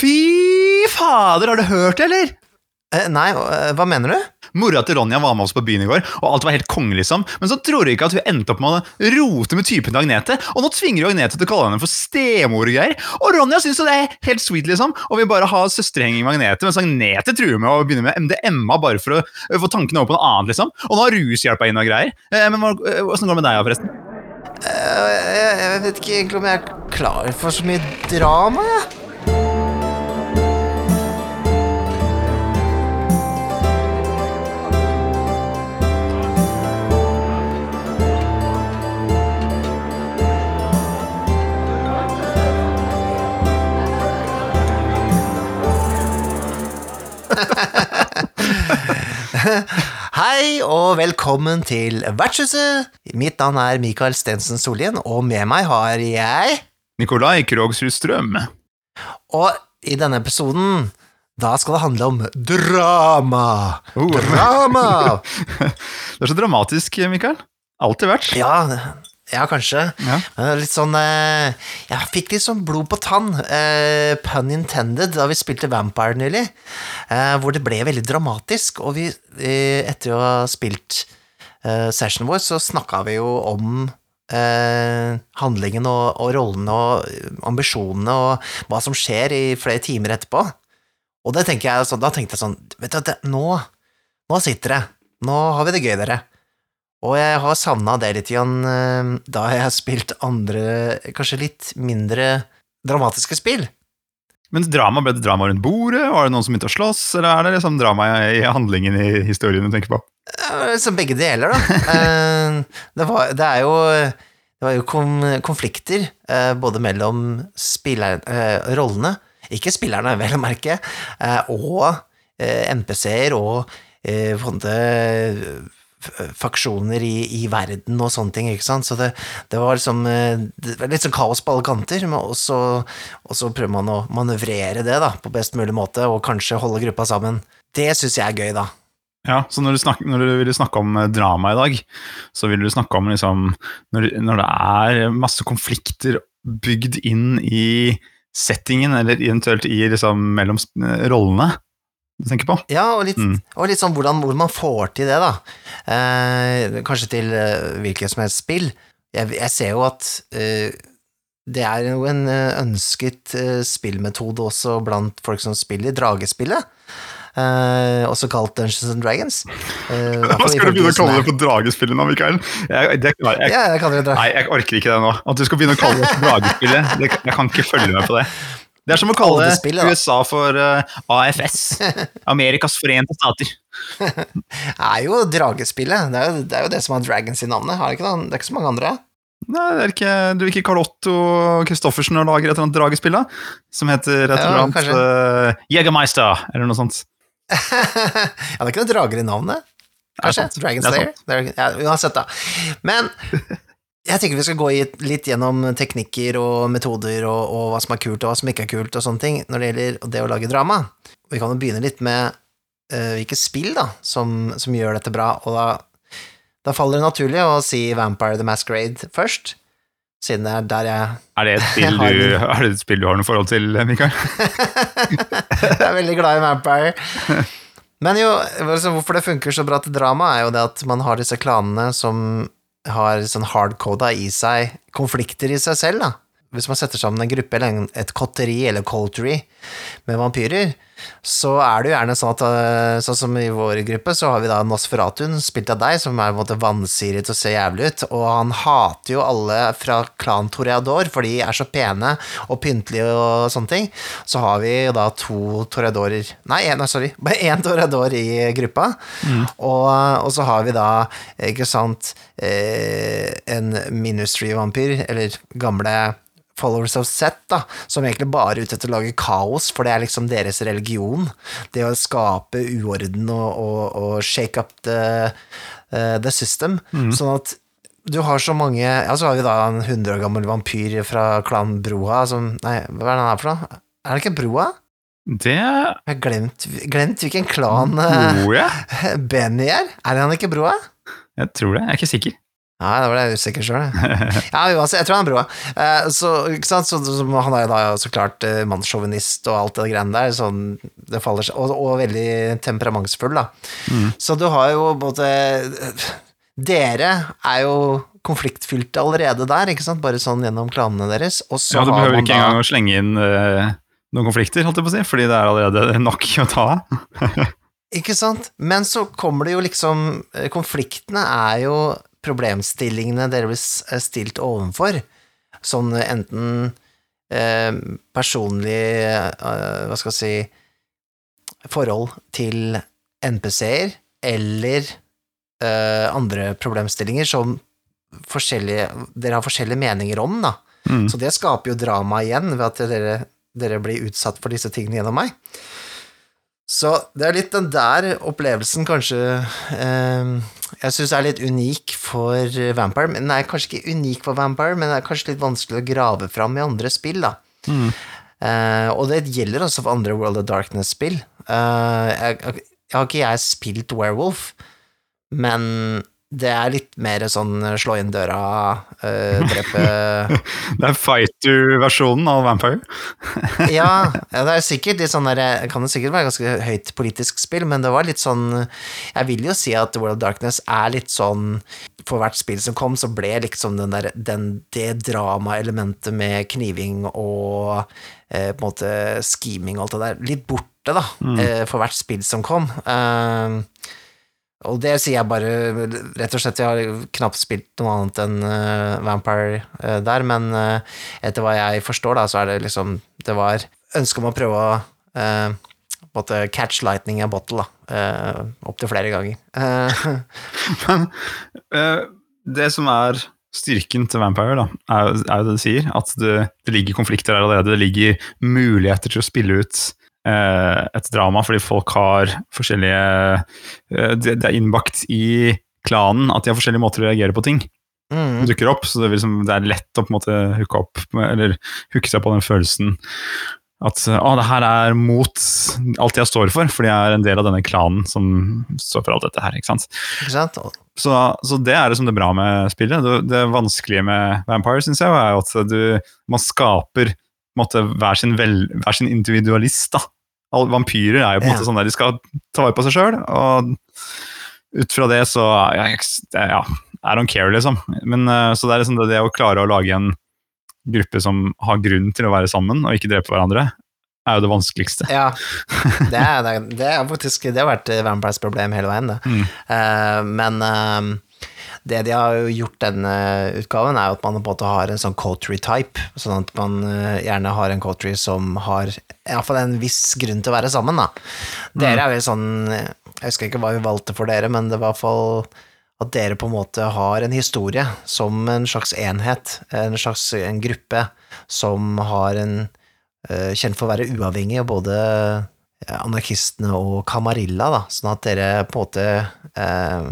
Fy fader, har du hørt det, eller? Eh, nei, eh, hva mener du? Mora til Ronja var med oss på byen i går, og alt var helt konge, liksom. Men så tror du ikke at hun endte opp med å rote med typen til Agnete, og nå tvinger jo Agnete til å kalle henne for stemor og greier. Og Ronja syns jo det er helt sweet, liksom, og vil bare ha søsterhenging med Agnete, mens Agnete truer med å begynne med MDMA bare for å øh, få tankene over på noe annet, liksom. Og nå har rushjelpa inn og greier. Eh, Men åssen går det med deg, forresten? Eh, jeg vet ikke egentlig om jeg er klar for så mye drama, jeg. Hei og velkommen til Vertshuset. Mitt navn er Mikael Stensen Sollien, og med meg har jeg Nikolai Krogsrud Strøm. Og i denne episoden da skal det handle om drama. Oh. Drama! Det er så dramatisk, Mikael. Alltid vært. Ja, ja kanskje. Ja. Litt sånn eh, Jeg fikk litt sånn blod på tann, eh, pun intended, da vi spilte Vampire nylig. Eh, hvor det ble veldig dramatisk, og vi, etter å ha spilt sessionen vår, så snakka vi jo om eh, handlingen og, og rollene og ambisjonene og hva som skjer i flere timer etterpå. Og det tenker jeg, sånn- da tenkte jeg sånn Vet du, det, nå, nå sitter det. Nå har vi det gøy, dere. Og jeg har savna det litt igjen eh, da jeg har spilt andre, kanskje litt mindre dramatiske spill. Men drama, ble det drama rundt bordet? Var det noen som begynte å slåss? Eller er det liksom drama i handlingen i historien du tenker på? Som begge deler, da. Eh, Det, var, det er jo det var jo konflikter eh, både mellom spiller, rollene, ikke spillerne, vel å merke, og NPC-er og på en måte faksjoner i, i verden og sånne ting, ikke sant. Så det, det var liksom eh, det var litt sånn kaos på alle kanter, og så prøver man å manøvrere det da, på best mulig måte, og kanskje holde gruppa sammen. Det syns jeg er gøy, da. Ja, så når du, snakker, når du ville snakke om eh, drama i dag, så ville du snakke om liksom når, når det er masse konflikter bygd inn i settingen, eller eventuelt i liksom mellom rollene du tenker på? Ja, og litt, Mm. og litt sånn hvordan, hvordan man får til det, da. Eh, kanskje til eh, hvilket som helst spill. Jeg, jeg ser jo at eh, det er jo en eh, ønsket eh, spillmetode også blant folk som spiller dragespillet. Eh, også kalt Dungeons and Dragons. Eh, Hva skal du begynne å kalle det for dragespillet nå, Mikael? Jeg, det, jeg, jeg, Ja, jeg nei, jeg orker ikke det nå. At du skal begynne å kalle det for dragespillet, jeg kan ikke følge med på det. Det er som å kalle. USA for uh, AFS. Amerikas forente stater. Det er jo dragespillet. Det er jo, det er jo det som har dragons i navnet. er det, ikke det? er ikke så mange andre. Nei, det er ikke, du er ikke Carl Otto Christoffersen og lager et eller annet dragespill da? Som heter et og eller annet kanskje. uh, Jägermeister, eller noe sånt. ja, det er ikke noen drager i navnet. Kanskje? Dragon er Slayer? Er, ja, uansett, da. Men jeg tenker vi skal gå litt gjennom teknikker og metoder og, og hva som er kult og hva som ikke er kult og sånne ting når det gjelder det å lage drama. Vi kan jo begynne litt med uh, hvilke spill da, som, som gjør dette bra, og da, da faller det naturlig å si Vampire the Masquerade først, siden det er der jeg Er det et spill du, er det et spill du har noe forhold til, Mikael? Jeg er veldig glad i Vampire. Men jo, altså, hvorfor det funker så bra til drama, er jo det at man har disse klanene som har sånn hardcoda i seg konflikter i seg selv, da. Hvis man setter sammen en gruppe eller et kotteri eller coltery med vampyrer, så er det jo gjerne sånn at øh, Sånn som i vår gruppe, så har vi da Nosferatun, spilt av deg, som er på en måte vansiret og ser jævlig ut, og han hater jo alle fra klan Toreador, for de er så pene og pyntelige og sånne ting. Så har vi da to Toreadorer. Nei, en, sorry, bare én Toreador i gruppa, og, og så har vi da, ikke sant, eh, en Ministry-vampyr, eller gamle Followers of Set, da, som egentlig bare er ute etter å lage kaos, for det er liksom deres religion. Det å skape uorden og, og, og shake up the, eh, the system. Sånn at du har så mange Ja, så har vi da en 100 år gammel vampyr fra klan Broa som Nei, hva er det han er for noe? Er det ikke Broa? Det Jeg har glemt, glemt hvilken klan eh. Benny er. Er han ikke Broa? Jeg tror det, jeg er ikke sikker. Nei, det var det jeg usikker sjøl. Ja, jeg tror han er bra. Eh, så? Så, så, han er jo da så klart eh, mannssjåvinist og alt det greiene der, sånn, det faller seg, og, og veldig temperamentsfull, da. Så du har jo både Dere er jo konfliktfylte allerede der, ikke sant? bare sånn gjennom klanene deres. Og så Ja, Du behøver ikke engang å slenge inn uh, noen konflikter, holdt jeg på å si, fordi det er allerede nok å ta av. Ikke sant? Men så kommer det jo liksom eh, Konfliktene er jo problemstillingene dere blir eh, stilt overfor. Sånn enten eh, personlig eh, Hva skal jeg si Forhold til NPC-er, eller eh, andre problemstillinger som dere har forskjellige meninger om, da. Mm. Så det skaper jo drama igjen, ved at dere, dere blir utsatt for disse tingene gjennom meg. Så det er litt den der opplevelsen kanskje eh, jeg syns er litt unik for Vampire. Men er kanskje ikke unik for Vampire, men det er kanskje litt vanskelig å grave fram i andre spill, da. Mm. Uh, og det gjelder også for andre World of Darkness-spill. Uh, jeg, jeg, jeg har ikke jeg spilt Werewolf, men det er litt mer sånn slå inn døra, øh, drepe Det er fighter-versjonen av Vampire. ja, ja, det er sikkert litt sånn der, det kan det sikkert være ganske høyt politisk spill, men det var litt sånn Jeg vil jo si at World of Darkness er litt sånn For hvert spill som kom, så ble liksom den der, den, det dramaelementet med kniving og eh, på en måte scheming og alt det der litt borte, da, eh, for hvert spill som kom. Eh, og det sier jeg bare rett og slett, jeg har knapt spilt noe annet enn uh, Vampire uh, der, men uh, etter hva jeg forstår, da, så er det liksom Det var ønske om å prøve å måte catch lightning in a bottle, da. Opptil flere ganger. Men det som er styrken til Vampire, da, er, jo- det du sier, at det, det ligger konflikter der allerede. Det ligger muligheter til å spille ut et drama, fordi folk har forskjellige eh, det, er innbakt i klanen at de har forskjellige måter å reagere på ting. mm, dukker opp, så det, er liksom, det er lett å på en måte hooke opp eller hooke seg på den følelsen at å, det her er mot alt jeg står for, fordi jeg er en del av denne klanen som står for alt dette her. ikke sant? ikke sant? Så, så det er liksom det bra med spillet. Det, det vanskelige med Vampire synes jeg, er at du, man skaper måte, hver, sin vel, hver sin individualist. da. All, vampyrer er jo på en Ja. måte sånn der de skal ta vare på seg sjøl, og ut fra det så ja, ja, I don't care, liksom. Men, eh, så det er liksom det, det å klare å lage en gruppe som har grunn til å være sammen og ikke drepe hverandre, er jo det vanskeligste. Ja. Det er, det, er, faktisk Det har vært Vampires problem hele veien, det. Mm. Uh, men eh, det de har gjort denne utgaven, er at man på en måte har en sånn coterie type, sånn at man eh, gjerne har en coterie som har iallfall en viss grunn til å være sammen, da. Dere er vel sånn Jeg husker ikke hva vi valgte for dere, men det var i hvert fall at dere på en måte har en historie som en slags enhet, en slags en gruppe som har en eh, kjent for å være uavhengig av både eh, anarkistene og Camarilla, da, sånn at dere på en måte eh,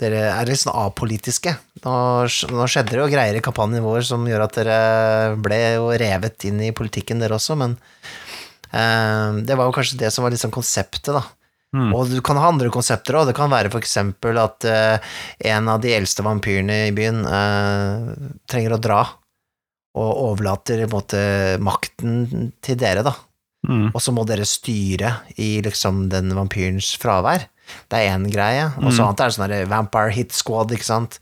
dere er litt sånn apolitiske. Nå, nå skjedde det jo greier i kampanjen vår som gjør at dere ble jo revet inn i politikken, dere også, men eh, det var jo kanskje det som var liksom konseptet, da. Mm. Og du kan ha andre konsepter òg. Det kan være eksempel at eh, en av de eldste vampyrene i byen eh, trenger å dra, og overlater måte makten til dere, da. Mm. Og så må dere styre i liksom den vampyrens fravær. Det er én greie. Og så Mm. annet er det sånn Vampire Hit Squad, ikke sant.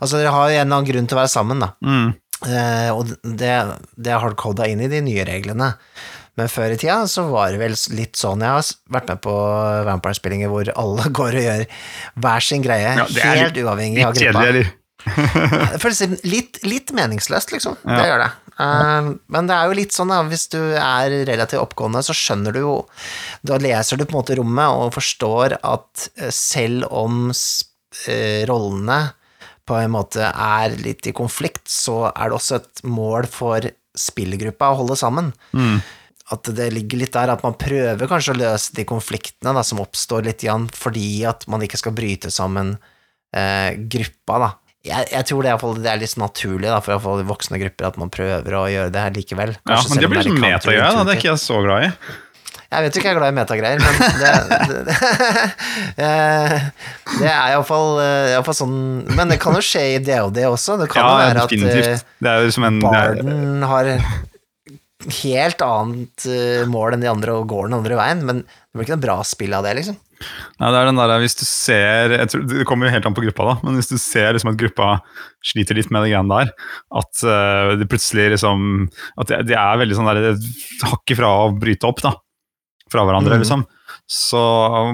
Altså, dere har jo en eller annen grunn til å være sammen, da. Mm. Eh, og det, det er hardcoda inn i de nye reglene. Men før i tida så var det vel litt sånn Jeg har vært med på Vampire-spillinger hvor alle går og gjør hver sin greie, Ja, helt uavhengig av gruppa. kjedelig? Det føles litt, litt meningsløst, liksom. Ja. Det gjør det. Uh, men det er jo litt sånn, da, hvis du er relativt oppgående, så skjønner du jo Da leser du på en måte rommet og forstår at eh, selv om eh, rollene på en måte er litt i konflikt, så er det også et mål for spillgruppa å holde sammen. Mm. At det ligger litt der at man prøver kanskje å løse de konfliktene da, som oppstår litt igjen, fordi at man ikke skal bryte sammen uh, gruppa, da. Jeg, jeg tror det, er, fall- det er litt naturlig da, for fall voksne grupper at man prøver å gjøre det her likevel. Ja, men det blir er sånn litt. Det er ikke jeg så glad i. Jeg vet jo ikke jeg er glad i metagreier, men det, det, det, eh, det er iallfall fall sånn Men det kan jo skje i DOD også. Det kan jo være at eh, definitivt. En er, Barden har helt annet eh, mål enn de andre og går den andre veien, men det blir ikke noe bra spill av det, liksom. Nei, det er den der, Hvis du ser tror, Det kommer jo helt an på gruppa, da, men hvis du ser liksom at gruppa sliter litt med det greiene der, at uh, det plutselig liksom At det, de er veldig sånn der hakk ifra å bryte opp da, fra hverandre, mm. liksom. Så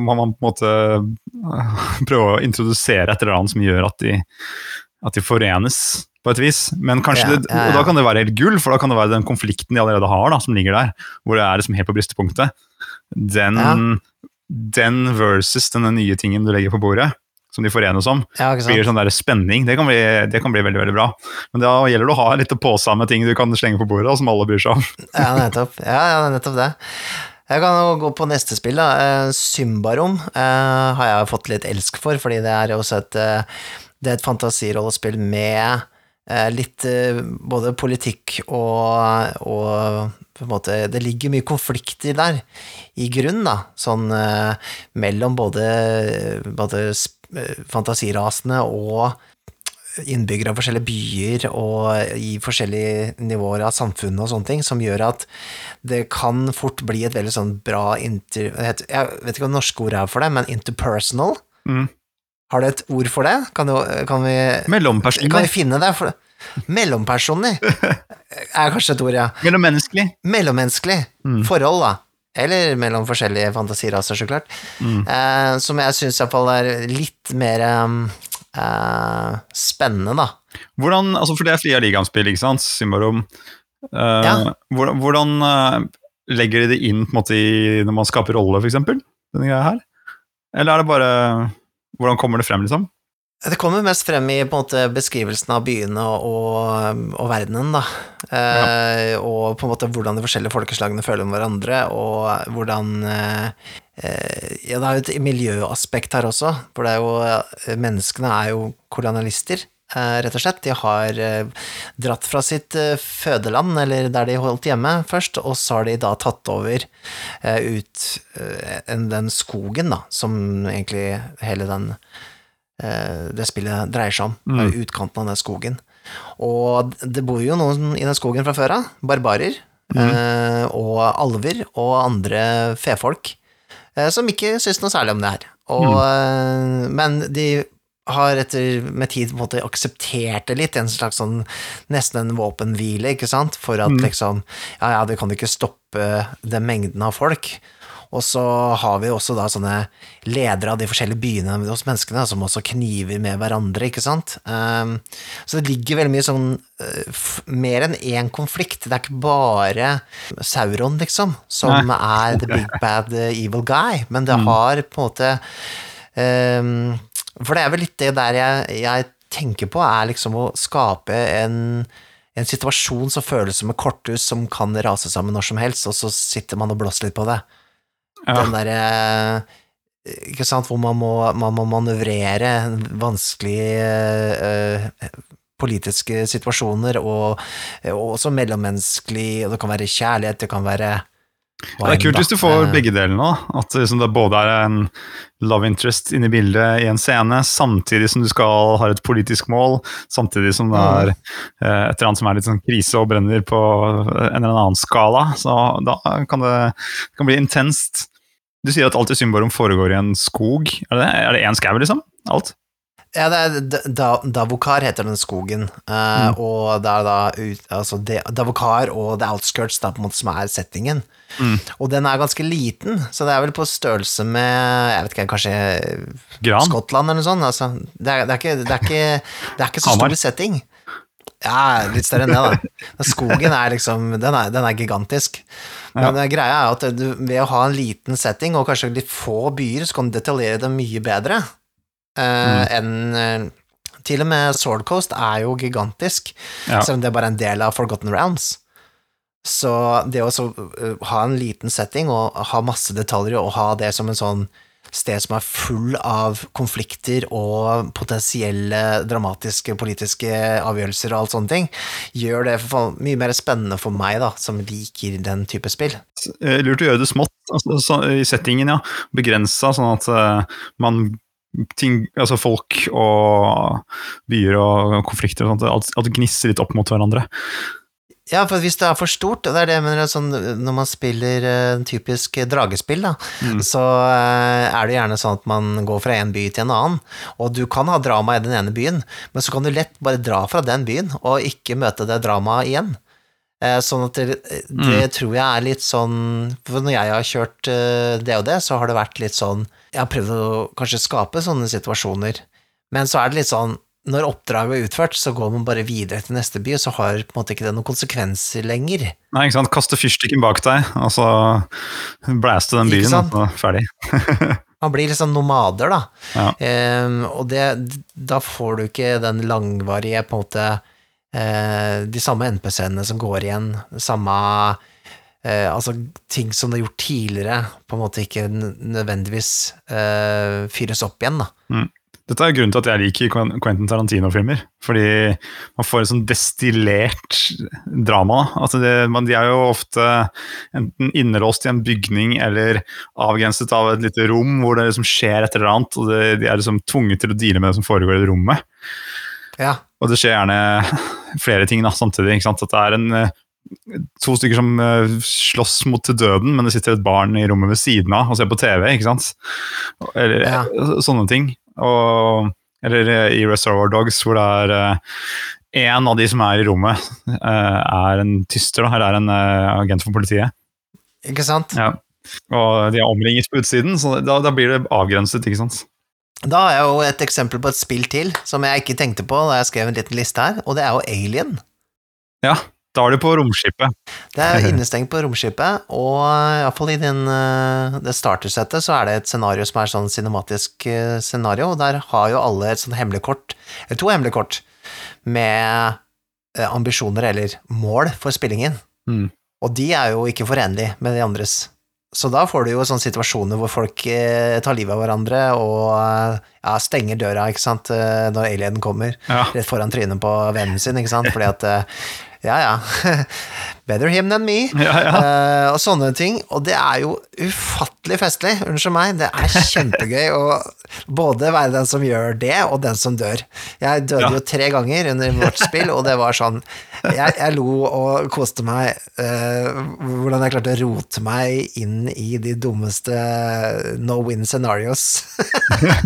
må man på en måte øh, prøve å introdusere et eller annet som gjør at de, at de forenes på et vis. Men kanskje Ja, det, og da kan det være helt gull, for da kan det være den konflikten de allerede har, da, som ligger der, hvor det er liksom helt på bristepunktet. Den, Ja. Den versus denne nye tingen du legger på bordet, som de forenes om, Ja, blir sånn der spenning. Det kan, bli, det kan bli veldig veldig bra. Men da gjelder det å ha litt pose med ting du kan slenge på bordet, som alle bryr seg om. Ja, nettopp. Ja, ja, nettopp det. Jeg kan gå på neste spill, da. Eh, Symbarom eh, har jeg fått litt elsk for, fordi det er også et eh, Det er et fantasirollespill med eh, litt eh, både politikk og, og på en måte Det ligger mye konflikter der, i grunn, da. Sånn eh, mellom både, både eh, fantasirasene og innbyggere av forskjellige byer og i forskjellige nivåer av samfunnet og sånne ting, som gjør at det kan fort bli et veldig sånn bra inter... Jeg vet ikke hva det norske ordet er for det, men interpersonal. Mm. Har du et ord for det? Kan, du, kan, vi, kan vi finne det? For, mellompersoner er kanskje et ord, ja. Mellommenneskelig. Mellommenneskelig Mm. forhold, da. Eller mellom forskjellige fantasiraser, så klart. Mm. Eh, som jeg syns iallfall er litt mer eh, spennende, da. Hvordan, altså for det er fria ligaspill, ikke sant? Symbarom. Eh, Ja. Hvordan, hvordan eh, legger de det inn på en måte i, når man skaper rolle, f.eks.? Denne greia her? Eller er det bare Hvordan kommer det frem, liksom? Det kommer mest frem i på en måte, beskrivelsen av byene og, og verdenen, da. Eh, Og på en måte hvordan de forskjellige folkeslagene føler om hverandre, og hvordan eh, eh, Ja, det er jo et miljøaspekt her også, for det er jo eh, Menneskene er jo kolonialister. Eh, Rett og slett. De har eh, dratt fra sitt eh, fødeland, eller der de holdt hjemme først, og så har de da tatt over ut den skogen, da, som egentlig hele den det spillet dreier seg om, Mm. utkanten av den skogen. Og det bor jo noen i den skogen fra før av, barbarer, Mm. og alver og andre fefolk, som ikke syns noe særlig om det her. Og, mm. men de har etter med tid på en måte akseptert det litt, en slags sånn nesten en våpenhvile, ikke sant, for at liksom ja ja, det kan ikke stoppe den mengden av folk. Og så har vi også da sånne ledere av de forskjellige byene hos menneskene som også kniver med hverandre, ikke sant. Um, så det ligger veldig mye sånn uh, mer enn én konflikt. Det er ikke bare Sauron, liksom, som er the big bad uh, evil guy, men det har på en måte um, For det er vel litt det der jeg, jeg tenker på, er liksom å skape en en situasjon som føles som et korthus som kan rase sammen når som helst, og så sitter man og blåser litt på det. Ja. Den derre Ikke sant, hvor man må, man må manøvrere vanskelige øh, politiske situasjoner, og, og også mellommenneskelig, og det kan være kjærlighet, det kan være Det er kult hvis du får Eh, begge delene. òg. At liksom det både er en love interest inne i bildet i en scene, samtidig som du skal ha et politisk mål, samtidig som det er eh, et eller annet som er litt sånn krise og brenner på en eller annen skala. Så da kan det, det kan bli intenst. Du sier at alt i Symborum foregår i en skog. Er det er det én skau, liksom? Alt? Ja, det er da, Davokar heter den skogen, uh, Mm. og det er da ut, altså de, Davokar og The Outskirts da, på en måte, som er settingen. Mm. Og den er ganske liten, så det er vel på størrelse med jeg vet ikke, kanskje Gran? Skottland eller noe sånt. Altså. Det, er, det, er ikke, det, er ikke, det er ikke så stor setting. Ja, litt større enn det, da. Skogen er liksom Den er, den er gigantisk. Men ja. greia er at du, ved å ha en liten setting, og kanskje litt få byer, så kan du detaljere det mye bedre eh, enn eh, Til og med Sword Coast er jo gigantisk, Ja. selv om det er bare en del av Forgotten Realms. Så det å så, eh, ha en liten setting og ha masse detaljer og ha det som en sånn sted som er full av konflikter og potensielle dramatiske politiske avgjørelser og alt sånne ting, gjør det mye mer spennende for meg, da, som liker den type spill. Lurt å gjøre det smått altså, så, i settingen, ja. Begrensa, sånn at uh, man ting, altså folk og byer og konflikter og sånt, at, det gnisser litt opp mot hverandre. Ja, for hvis det er for stort, det er det jeg mener sånn, når man spiller uh, typisk dragespill, da, Mm. så eh, er det gjerne sånn at man går fra en by til en annen, og du kan ha drama i den ene byen, men så kan du lett bare dra fra den byen og ikke møte det dramaet igjen. Eh, sånn at det, det tror jeg er litt sånn når jeg har kjørt eh, det og det, så har det vært litt sånn Jeg har prøvd å kanskje skape sånne situasjoner, men så er det litt sånn når oppdraget er utført, så går man bare videre til neste by, og så har på en måte ikke det noen konsekvenser lenger. Nei, ikke sant? Kaste fyrstikken bak deg, og så blæste den byen, og så ferdig. Man blir liksom nomader, da. Ja. Um, og det, da får du ikke den langvarige, på en måte De samme NPC-ene som går igjen, samme eh, Altså ting som det er gjort tidligere, på en måte ikke nødvendigvis eh, fyres opp igjen, da. Dette er grunnen til at jeg liker Quentin Tarantino-filmer. Fordi man får et sånn destillert drama. Altså det, man, de er jo ofte enten innelåst i en bygning eller avgrenset av et lite rom hvor det liksom skjer et eller annet, og det, de er liksom tvunget til å deale med det som foregår i det rommet. Ja. Og det skjer gjerne flere ting da, samtidig. ikke sant? At det er en, eh, to stykker som eh, slåss mot døden, men det sitter et barn i rommet ved siden av og ser på TV. ikke sant? Eller Ja. eh, sånne ting. Og, eller i Reservoir Dogs, hvor det er en av de som er i rommet, er en tyster, da, eller er en agent for politiet. Ikke sant? Ja. Og de er omringet på utsiden, så da, da blir det avgrenset. ikke sant? Da har jeg jo et eksempel på et spill til, som jeg ikke tenkte på da jeg skrev en liten liste her, og det er jo Alien. Ja, da er du på romskipet. Det er innestengt på romskipet, og iallfall i den, eh, det startersettet så er det et scenario som er sånn cinematisk eh, scenario, og der har jo alle et sånn hemmelig kort, eller to hemmelige kort, med eh, ambisjoner eller mål for spillingen. Mm. Og de er jo ikke forenlige med de andres. Så da får du jo sånne situasjoner hvor folk eh, tar livet av hverandre og eh, ja, stenger døra, ikke sant, eh, når alienen kommer Ja. rett foran trynet på vennen sin, ikke sant, fordi at eh, ja, ja, better him than me, Ja, ja. Uh, og sånne ting, og det er jo ufattelig festlig, unnskyld meg, det er kjempegøy å både være den som gjør det, og den som dør. Jeg døde Ja. jo tre ganger under vårt spill, og det var sånn, jeg, jeg lo og koste meg, uh, hvordan jeg klarte å rote meg inn i de dummeste no-win scenarios.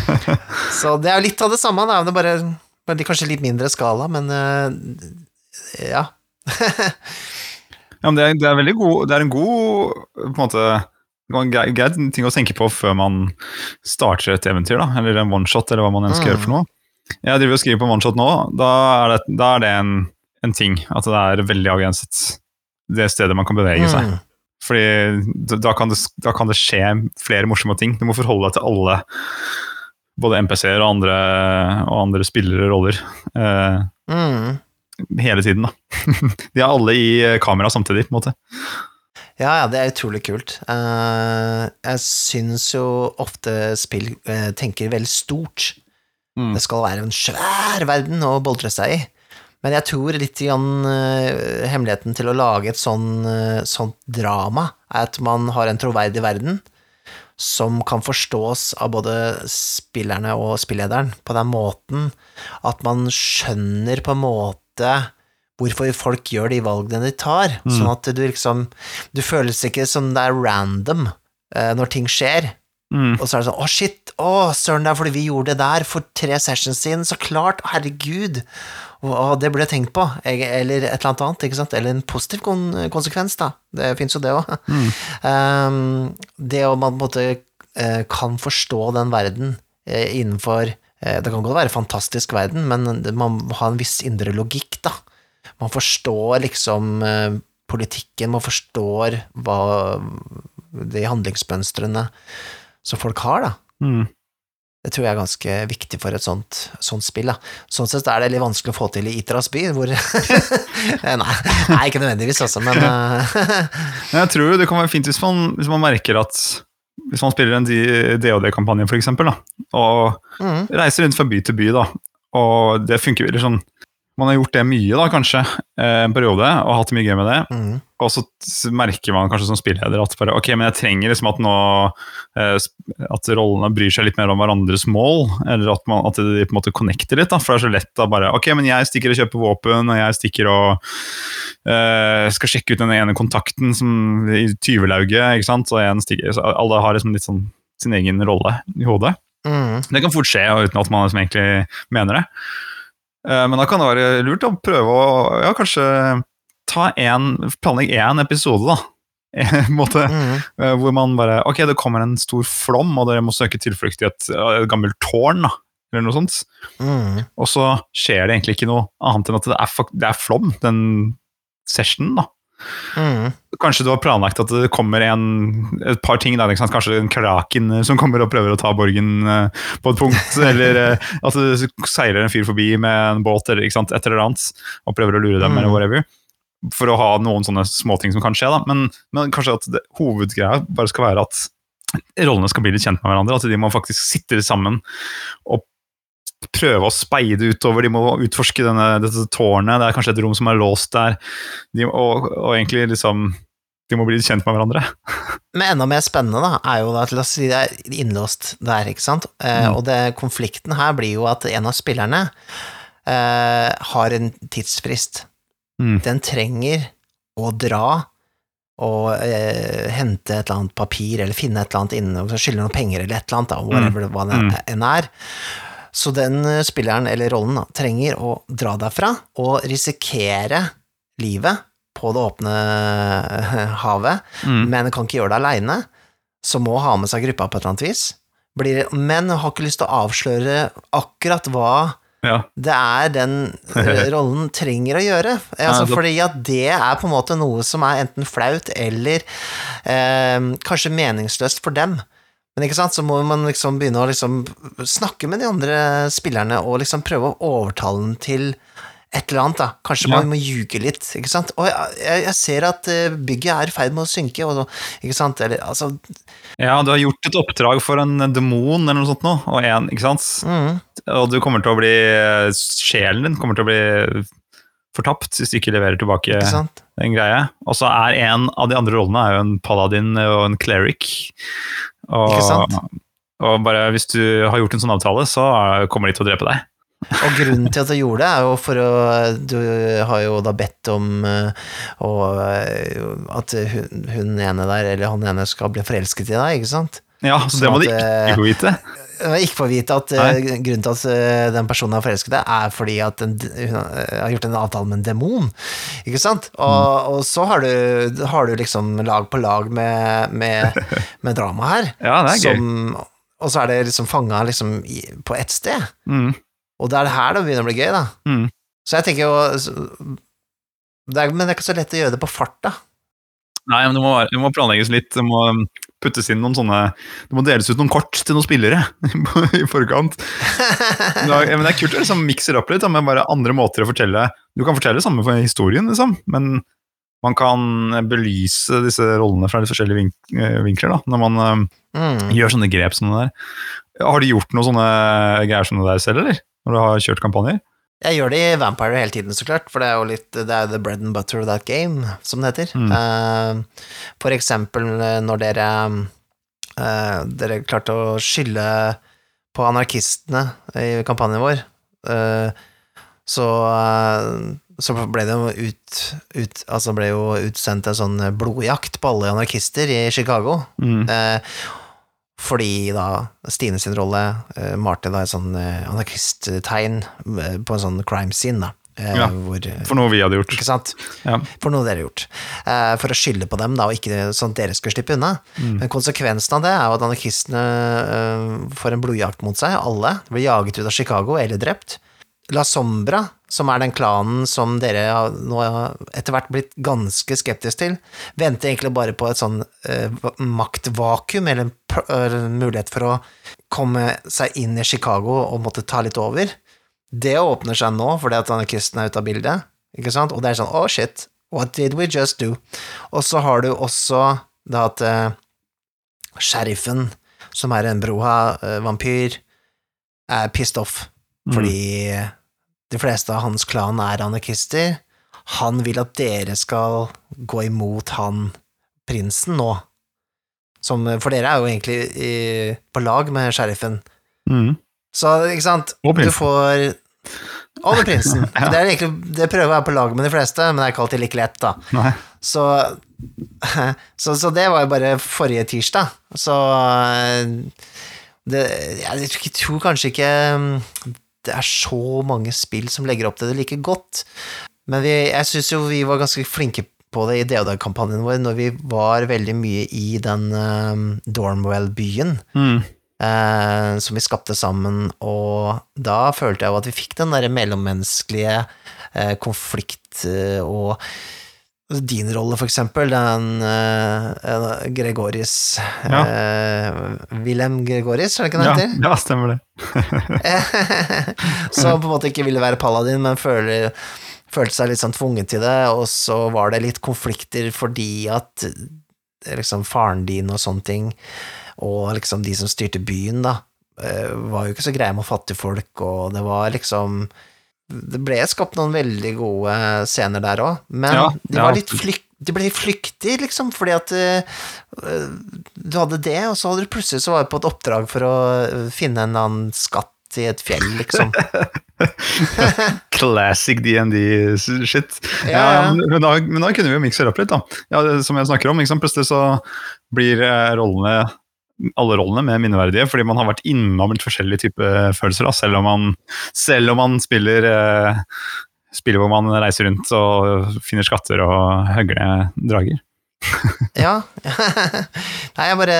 Så det er jo litt av det samme, da, det er bare, bare kanskje litt mindre skala, men eh, ja. Ja, men det er, det er veldig god Det er en god på en måte det en grei, grei ting å tenke på før man starter et eventyr, da, eller en oneshot, eller hva man ønsker å gjøre for noe. Jeg driver og skriver på oneshot nå, da er det, da er det en, en ting. At det er veldig avgrenset, det stedet man kan bevege seg. Mm. Fordi da kan, det, da kan det skje flere morsomme ting. Du må forholde deg til alle, både MPC-er og og andre spillere roller, eh, Mm. hele tiden. da. De er alle i eh, kamera samtidig, på en måte. Ja, ja, det er utrolig kult. Uh, jeg syns jo ofte spill uh, tenker veldig stort. Mm. Det skal være en svær verden å boltre seg i. Men jeg tror litt grann, uh, hemmeligheten til å lage et sånn, sånt drama er at man har en troverdig verden som kan forstås av både spillerne og spillederen på den måten at man skjønner på en måte hvorfor folk gjør de valgene de tar, sånn at du liksom Du føles ikke som det er random eh, når ting skjer, Mm. og så er det sånn, å shit, å søren, det er fordi vi gjorde det der for tre sessions siden, så klart, herregud, å, det burde jeg tenkt på, eller et eller annet ikke sant, eller en positiv kon konsekvens da, det finnes jo det også. Um, det å man på en måte eh, kan forstå den verden eh, innenfor, eh, det kan godt være fantastisk verden, men man må ha en viss indre logikk da, man forstår liksom politikken, man forstår hva de handlingsmønstrene som folk har, da. Mm. Det tror jeg er ganske viktig for et sånt, sånt spill. Da. Sånn sett er det litt vanskelig å få til i Itras by, hvor nei, nei, ikke nødvendigvis, altså, men jeg tror det kan være fint hvis man, hvis man merker at hvis man spiller en DOD-kampanje, for eksempel, da, og mm. reiser rundt fra by til by, da, og det funker veldig sånn Man har gjort det mye, da, kanskje, eh, en periode, og hatt mye gøy med det. Mm. Og så merker man kanskje som spilleder at bare, ok, men jeg trenger liksom at nå eh, at rollene bryr seg litt mer om hverandres mål, eller at, man, at de på en måte connecter litt. da, For det er så lett da bare Ok, men jeg stikker og kjøper våpen, og jeg stikker og uh, skal sjekke ut den ene kontakten som i tyvelauget, ikke sant, og en stikker så Alle har liksom litt sånn sin egen rolle i hodet. Mm. Det kan fort skje uten at man liksom egentlig mener det. Eh, Men da kan det være lurt å prøve å ja, kanskje ta en, planlegge én episode, da. En måte, mm. eh, hvor man bare Ok, det kommer en stor flom, og dere må søke tilflukt i et, et gammelt tårn, da. Eller noe sånt. Mhm. Og så skjer det egentlig ikke noe annet enn at det er, det er flom, den sessionen, da. Mhm. Kanskje du har planlagt at det kommer en, et par ting, Der, kanskje en kraken eh, som kommer og prøver å ta borgen eh, på et punkt, eller eh, at det seiler en fyr forbi med en båt eller sant? et eller annet, og prøver å lure dem, Mm. eller whatever. For å ha noen sånne småting som kan skje, da. Men, men kanskje at det, hovedgreia bare skal være at rollene skal bli litt kjent med hverandre, at de må faktisk sitte sammen og prøve å speide utover, de må utforske denne, dette tårnet, det er kanskje et rom som er låst der, de, og, og egentlig liksom de må bli kjent med hverandre. Men enda mer spennende da, er jo at la oss si det er innlåst der, ikke sant? Eh, Mm. Og det, konflikten her blir jo at en av spillerne eh, har en tidsfrist. Mm. Den trenger å dra og eh, hente et eller annet papir, eller finne et eller annet inne, skylde noen penger eller et eller annet, da, whatever mm. hva det Mm. enn er. Så den eh, spilleren, eller rollen, da, trenger å dra derfra og risikere livet på det åpne eh, havet, Mm. men kan ikke gjøre det aleine, så må ha med seg gruppa på et eller annet vis. Blir, men har ikke lyst til å avsløre akkurat hva Ja. det er den eh, rollen trenger å gjøre. Altså, fordi at det er på en måte noe som er enten flaut eller eh, kanskje meningsløst for dem. Men ikke sant, så må man liksom begynne å liksom snakke med de andre spillerne og liksom prøve å overtale dem til et eller annet, da. Kanskje Ja. man må ljuge litt, ikke sant. Og jeg, jeg ser at eh, bygget er i ferd med å synke, og, ikke sant. Eller altså ja, du har gjort et oppdrag for en demon eller noe sånt nå, og en, ikke sant? mm, Og du kommer til å bli Sjelen din kommer til å bli fortapt hvis du ikke leverer tilbake Ikke den greia. Og så er en av de andre rollene er jo en paladin og en cleric. Og, Ikke sant? og bare hvis du har gjort en sånn avtale, så er- kommer de til å drepe deg. Og grunnen til at du gjorde det, er jo for å Du har jo da bedt om eh, å, eh, at hun, hun ene der, eller han ene, skal bli forelsket i deg, ikke sant? Ja, så Sånn det må at, de eh, ikke få vite. Jeg har ikke få vite at eh, grunnen til at eh, den personen er forelsket i er fordi at den, hun eh, har gjort en avtale med en demon, ikke sant? Og, Mm. og så har du, har du liksom lag på lag med, med, med drama her. Ja, det er gøy. Og så er det liksom fanga liksom på ett sted. Mm, Og det er det her det begynner å bli gøy, da. mm. Så jeg tenker jo det er, Men det er ikke så lett å gjøre det på fart, da. Nei, men det må, det må planlegges litt. Det må puttes inn noen sånne Det må deles ut noen kort til noen spillere i forkant. Men det er kult å liksom mikse det opp litt da, med bare andre måter å fortelle Du kan fortelle det samme for historien, liksom, men man kan belyse disse rollene fra litt forskjellige vink eh, vinkler da, når man eh, Mm. gjør sånne grep som det der. Har du gjort noen sånne greier som det der selv, eller? Når du har kjørt kampanjer? Jeg gjør det i Vampire hele tiden, så klart, for det er jo litt Det er the bread and butter of that game, som det heter. Mm. Uh, for eksempel eh, når dere uh, Dere klarte å skylde på anarkistene i kampanjen vår, uh, så så ble det jo ut, ut Altså ble jo utsendt en sånn blodjakt på alle anarkister i Chicago. Mm. Eh, fordi da Stine sin rolle uh, malte da et sånn uh, anarkisttegn eh, på en sånn crime scene, da. Eh, Ja. hvor, For noe vi hadde gjort. ikke sant? Ja. For noe dere har gjort. Eh, for å skylde på dem, da, og ikke sånn at dere skulle slippe unna. Mm. Men konsekvensen av det er jo at anarkistene eh, får en blodjakt mot seg, alle. Blir jaget ut av Chicago eller drept. La Sombra, som er den klanen som dere har nå etter hvert blitt ganske skeptisk til, venter egentlig bare på et sånn eh, maktvakuum, eller en eh, mulighet for å komme seg inn i Chicago og måtte ta litt over. Det åpner seg nå fordi at anarkisten er ute av bildet, ikke sant? Og det er sånn oh shit, what did we just do? Og så har du også da at eh, sheriffen, som er en Broha-vampyr, er pissed off Mm. De fleste av hans klan er anarkister. Han vil at dere skal gå imot han prinsen nå. Som, for dere er jo egentlig i, på lag med sheriffen. Mm. Så, ikke sant, Og du får Og prinsen. Det, er egentlig, det prøver å være på lag med de fleste, men det er ikke alltid like lett, da. Så, så, så det var jo bare forrige tirsdag. Så det, Jeg tror- kanskje ikke det er så mange spill som legger opp til det like godt. Men vi, jeg syns jo vi var ganske flinke på det i DOD-kampanjen vår når vi var veldig mye i den um, Dormwell-byen Mm. Uh, som vi skapte sammen, og da følte jeg jo at vi fikk den derre mellommenneskelige uh, konflikt eh, og din rolle, for eksempel, den uh, Gregoris Ja. uh, Wilhelm Gregoris, er det ikke det Ja, han heter? ja, stemmer det. som på en måte ikke ville være paladin, men føler, følte seg litt sånn tvunget til det, og så var det litt konflikter fordi at eh, liksom faren din og sånne ting, og liksom de som styrte byen, da, eh, var jo ikke så greie med fattigfolk, og det var liksom Det ble skapt noen veldig gode scener der òg, men Ja, de ja. litt flyk de ble flyktig, liksom, fordi at uh, du hadde det, og så hadde du plutselig så var du på et oppdrag for å eh, finne en annen skatt i et fjell, liksom. Classic DND-shit. Ja, Ja, men, men, da, kunne vi jo mikse det opp litt, da. Ja, som jeg snakker om, liksom. Plutselig så blir eh, rollene alle rollene med minneverdige, fordi man har vært innom litt forskjellige typer følelser, da, selv om man, selv om man spiller eh, spiller hvor man reiser rundt og finner skatter og hugger ned drager. Ja. Nei, jeg bare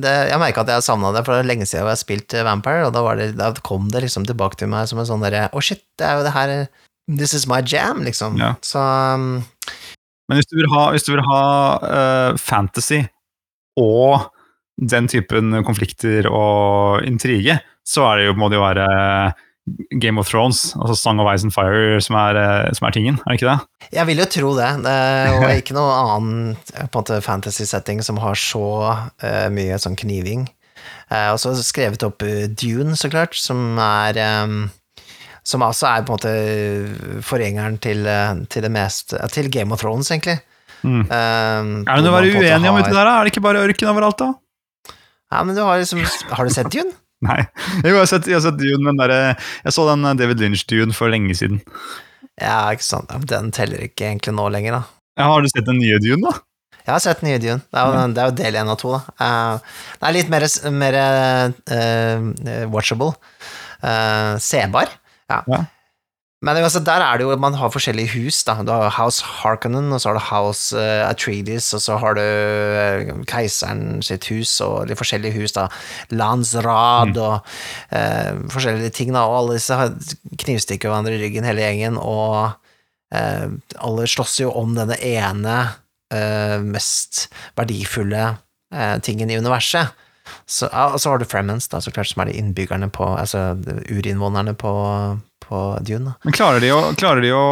det, Jeg merka at jeg savna det, for det er lenge siden jeg har spilt eh, Vampire, og da, var det, da kom det liksom tilbake til meg som en sånn derre Å, shit, det er jo det her This is my jam, liksom. Ja. Så um, Men hvis du vil ha, du vil ha uh, fantasy og den typen konflikter og intrige, så er det jo, må det jo være Game of Thrones, altså Song of Ice and Fire, som er, eh, som er tingen, er det ikke det? jeg vil jo tro det. Det er ikke noe annen eh, fantasy-setting som har så uh, mye sånn kniving. Uh, og så skrevet opp Dune, så klart, som er um, Som altså er på en måte forgjengeren til, til det mest Til Game of Thrones, egentlig. Mm. Um, Er det noe å være uenig om uti der, da? Er det ikke bare ørken overalt, da? Ja, men du har liksom Har du sett Dune? Nei. Jo, jeg har sett, jeg har sett Dune, men der, jeg så den David Lynch-Dune for lenge siden. Ja, ikke sant. Den teller ikke egentlig nå lenger, da. Ja, har du sett den nye Dune, da? Jeg har sett den nye Dune. Det er jo, det er jo del én og to, da. Eh, det er litt mer, mer uh, watchable. Uh, sebar. Ja. Ja. Men altså, der er det jo Man har forskjellige hus. da Du har House Harkonnen, og så har du House uh, Atreides, og så har du uh, keiseren sitt hus, og de forskjellige hus. da Landsrad og uh, forskjellige ting. da Og alle disse knivstikker hverandre i ryggen, hele gjengen, og alle slåss jo om denne ene mest verdifulle tingen i universet. Så, og så har du Fremens, da, så klart, som er de innbyggerne på Altså urinnvånerne på, på Dune. da. Men klarer de å, klarer de å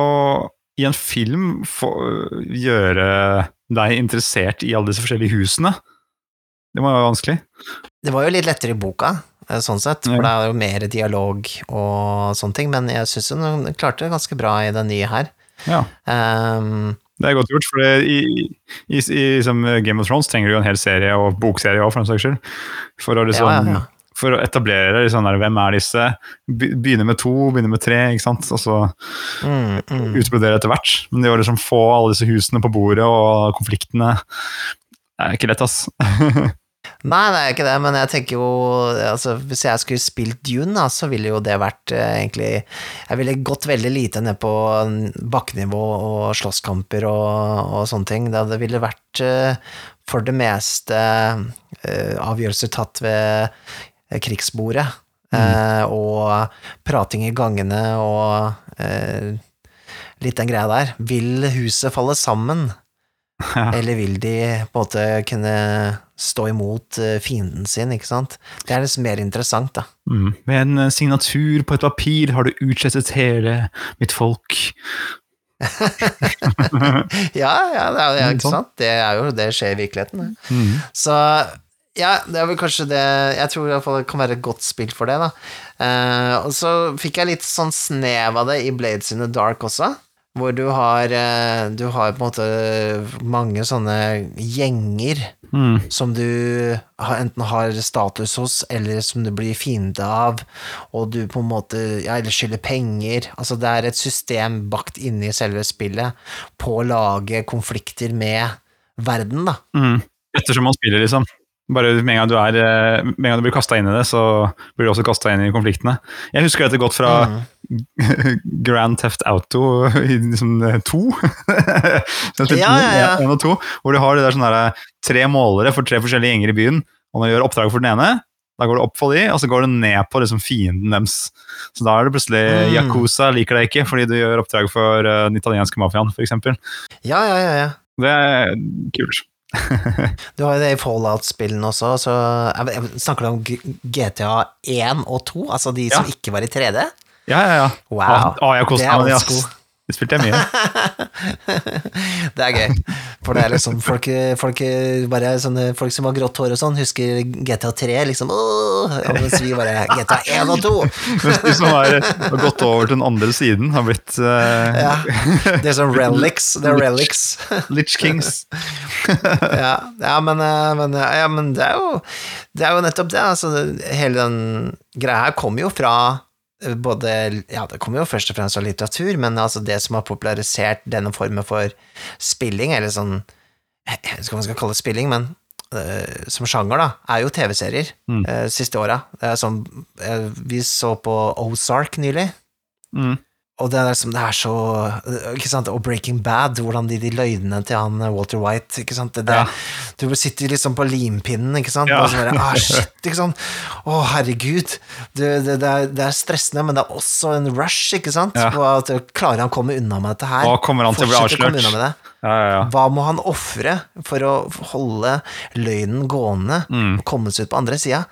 i en film få, gjøre deg interessert i alle disse forskjellige husene? Det må jo være vanskelig. Det var jo litt lettere i boka, eh, sånn sett, for Ja. det er jo mer dialog og sånne ting, men jeg syns hun klarte det ganske bra i den nye her. Ja. Um, Det er godt gjort, for i, i, i som Game of Thrones trenger du jo en hel serie, og bokserie òg, for den saks skyld. For å, liksom, ja, ja. For å etablere liksom, der, hvem er disse. Begynne med to, begynne med tre, ikke sant? og så mm, mm. utbrodere etter hvert. Men det å liksom få alle disse husene på bordet og konfliktene det er ikke lett, ass. Nei, det er ikke det, men jeg tenker jo altså, Hvis jeg skulle spilt Dune, da, så ville jo det vært eh, egentlig Jeg ville gått veldig lite ned på bakkenivå og slåsskamper og, og sånne ting. Det, det ville vært eh, for det meste eh, avgjørelser tatt ved krigsbordet. Mm. og prating i gangene og eh, litt den greia der. Vil huset falle sammen? Ja. Eller vil de på en måte kunne stå imot eh, fienden sin, ikke sant? Det er liksom mer interessant, da. Mm. Med en eh, signatur på et papir har du utslettet hele mitt folk. Ja, ja, det er, ikke sant? Det er jo det skjer i virkeligheten. Det. Mm. Så Ja, det er vel kanskje det Jeg tror i hvert fall det kan være et godt spill for det, da. Eh, og så fikk jeg litt sånn snev av det i Blades in the Dark også, hvor du har eh, Du har på en måte mange sånne gjenger Mm. som du har, enten har status hos, eller som du blir fiende av, og du på en måte Ja, eller skylder penger. Altså, det er et system bakt inne i selve spillet på å lage konflikter med verden, da. Mm. Ettersom man spiller, liksom. Bare med en gang du, er, eh, med en gang du blir kasta inn i det, så blir du også kasta inn i konfliktene. Jeg husker dette godt fra Mm. Grand Theft Auto i liksom eh, to. Ja, ja, ja. En og to, hvor du har det der sånne der, tre målere for tre forskjellige gjenger i byen. Og når du gjør oppdrag for den ene, da går du opp for de, og så går du ned på liksom fienden deres. Så da er det plutselig Mm. Yakuza liker deg ikke fordi du gjør oppdrag for uh, den italienske mafiaen, f.eks. Ja, ja, ja, ja. Det er kult. Du har jo det i Fallout-spillene også, så jeg, Snakker du om GTA 1 og 2? Altså de som Ja. ikke var i 3D? Ja, ja, ja. Wow. Ah, ah, Det er old school. Det spilte jeg mye. Det er gøy. For det er liksom folk, folk, sånne, folk som har grått hår og sånn, husker GTA 3, liksom Åh! Mens vi bare GTA 1 og 2! Mens de som har har gått over til den andre siden, har blitt uh, Ja. Det er sånn relics. Det er relics. Litch Kings. ja, ja, men, eh, men, eh, ja, men det er jo Det er jo nettopp det. Altså, hele den greia her kommer jo fra både Ja, det kommer jo først og fremst av litteratur, men altså det som har popularisert denne formen for spilling, eller sånn Jeg vet ikke hva man skal kalle det spilling, men uh, som sjanger, da, er jo TV-serier Mm. uh, siste åra. Det er sånn eh, Vi så på Ozark nylig. Mm. Og det er, liksom, det er så ikke sant? Og Breaking Bad, hvordan de, de løgnene til han eh, Walter White ikke sant? Det, det, Ja. Du sitter liksom på limpinnen, ikke sant? Ja. Og så bare, ah, shit, ikke sant? Å, herregud. Det, det, det, er, det er stressende, men det er også en rush, ikke sant? Ja. På at Klarer han å komme unna med dette her? Hva kommer han til å bli avslørt? Hva må han ofre for å holde løgnen gående Mm. komme seg ut på andre sida?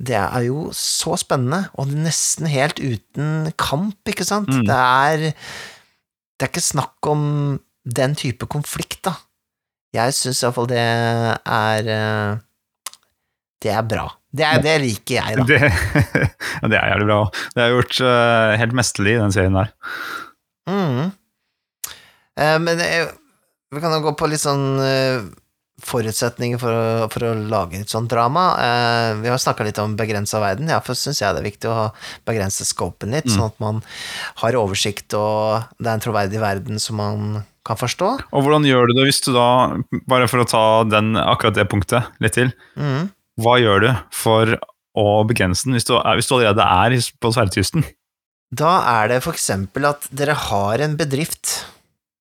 Det er jo så spennende, og nesten helt uten kamp, ikke sant? Mm. Det er Det er ikke snakk om den type konflikt, da. Jeg syns iallfall det er eh, Det er bra. Det, er, det liker jeg, da. Det, det er jævlig bra. Det er gjort uh, helt mesterlig i den serien der. Mm. Uh, men eh, vi kan jo gå på litt sånn eh, forutsetninger for å, for å lage et sånt drama. Eh, vi har snakka litt om begrensa verden. Ja, for syns jeg det er viktig å begrense scopen litt, Mm. sånn at man har oversikt, og det er en troverdig verden som man kan forstå. Og hvordan gjør du det hvis du da, bare for å ta den, akkurat det punktet litt til, Mm. hva gjør du for å begrense den hvis du, er- hvis du allerede er på Sverdkysten? Da er det eksempel at dere har en bedrift.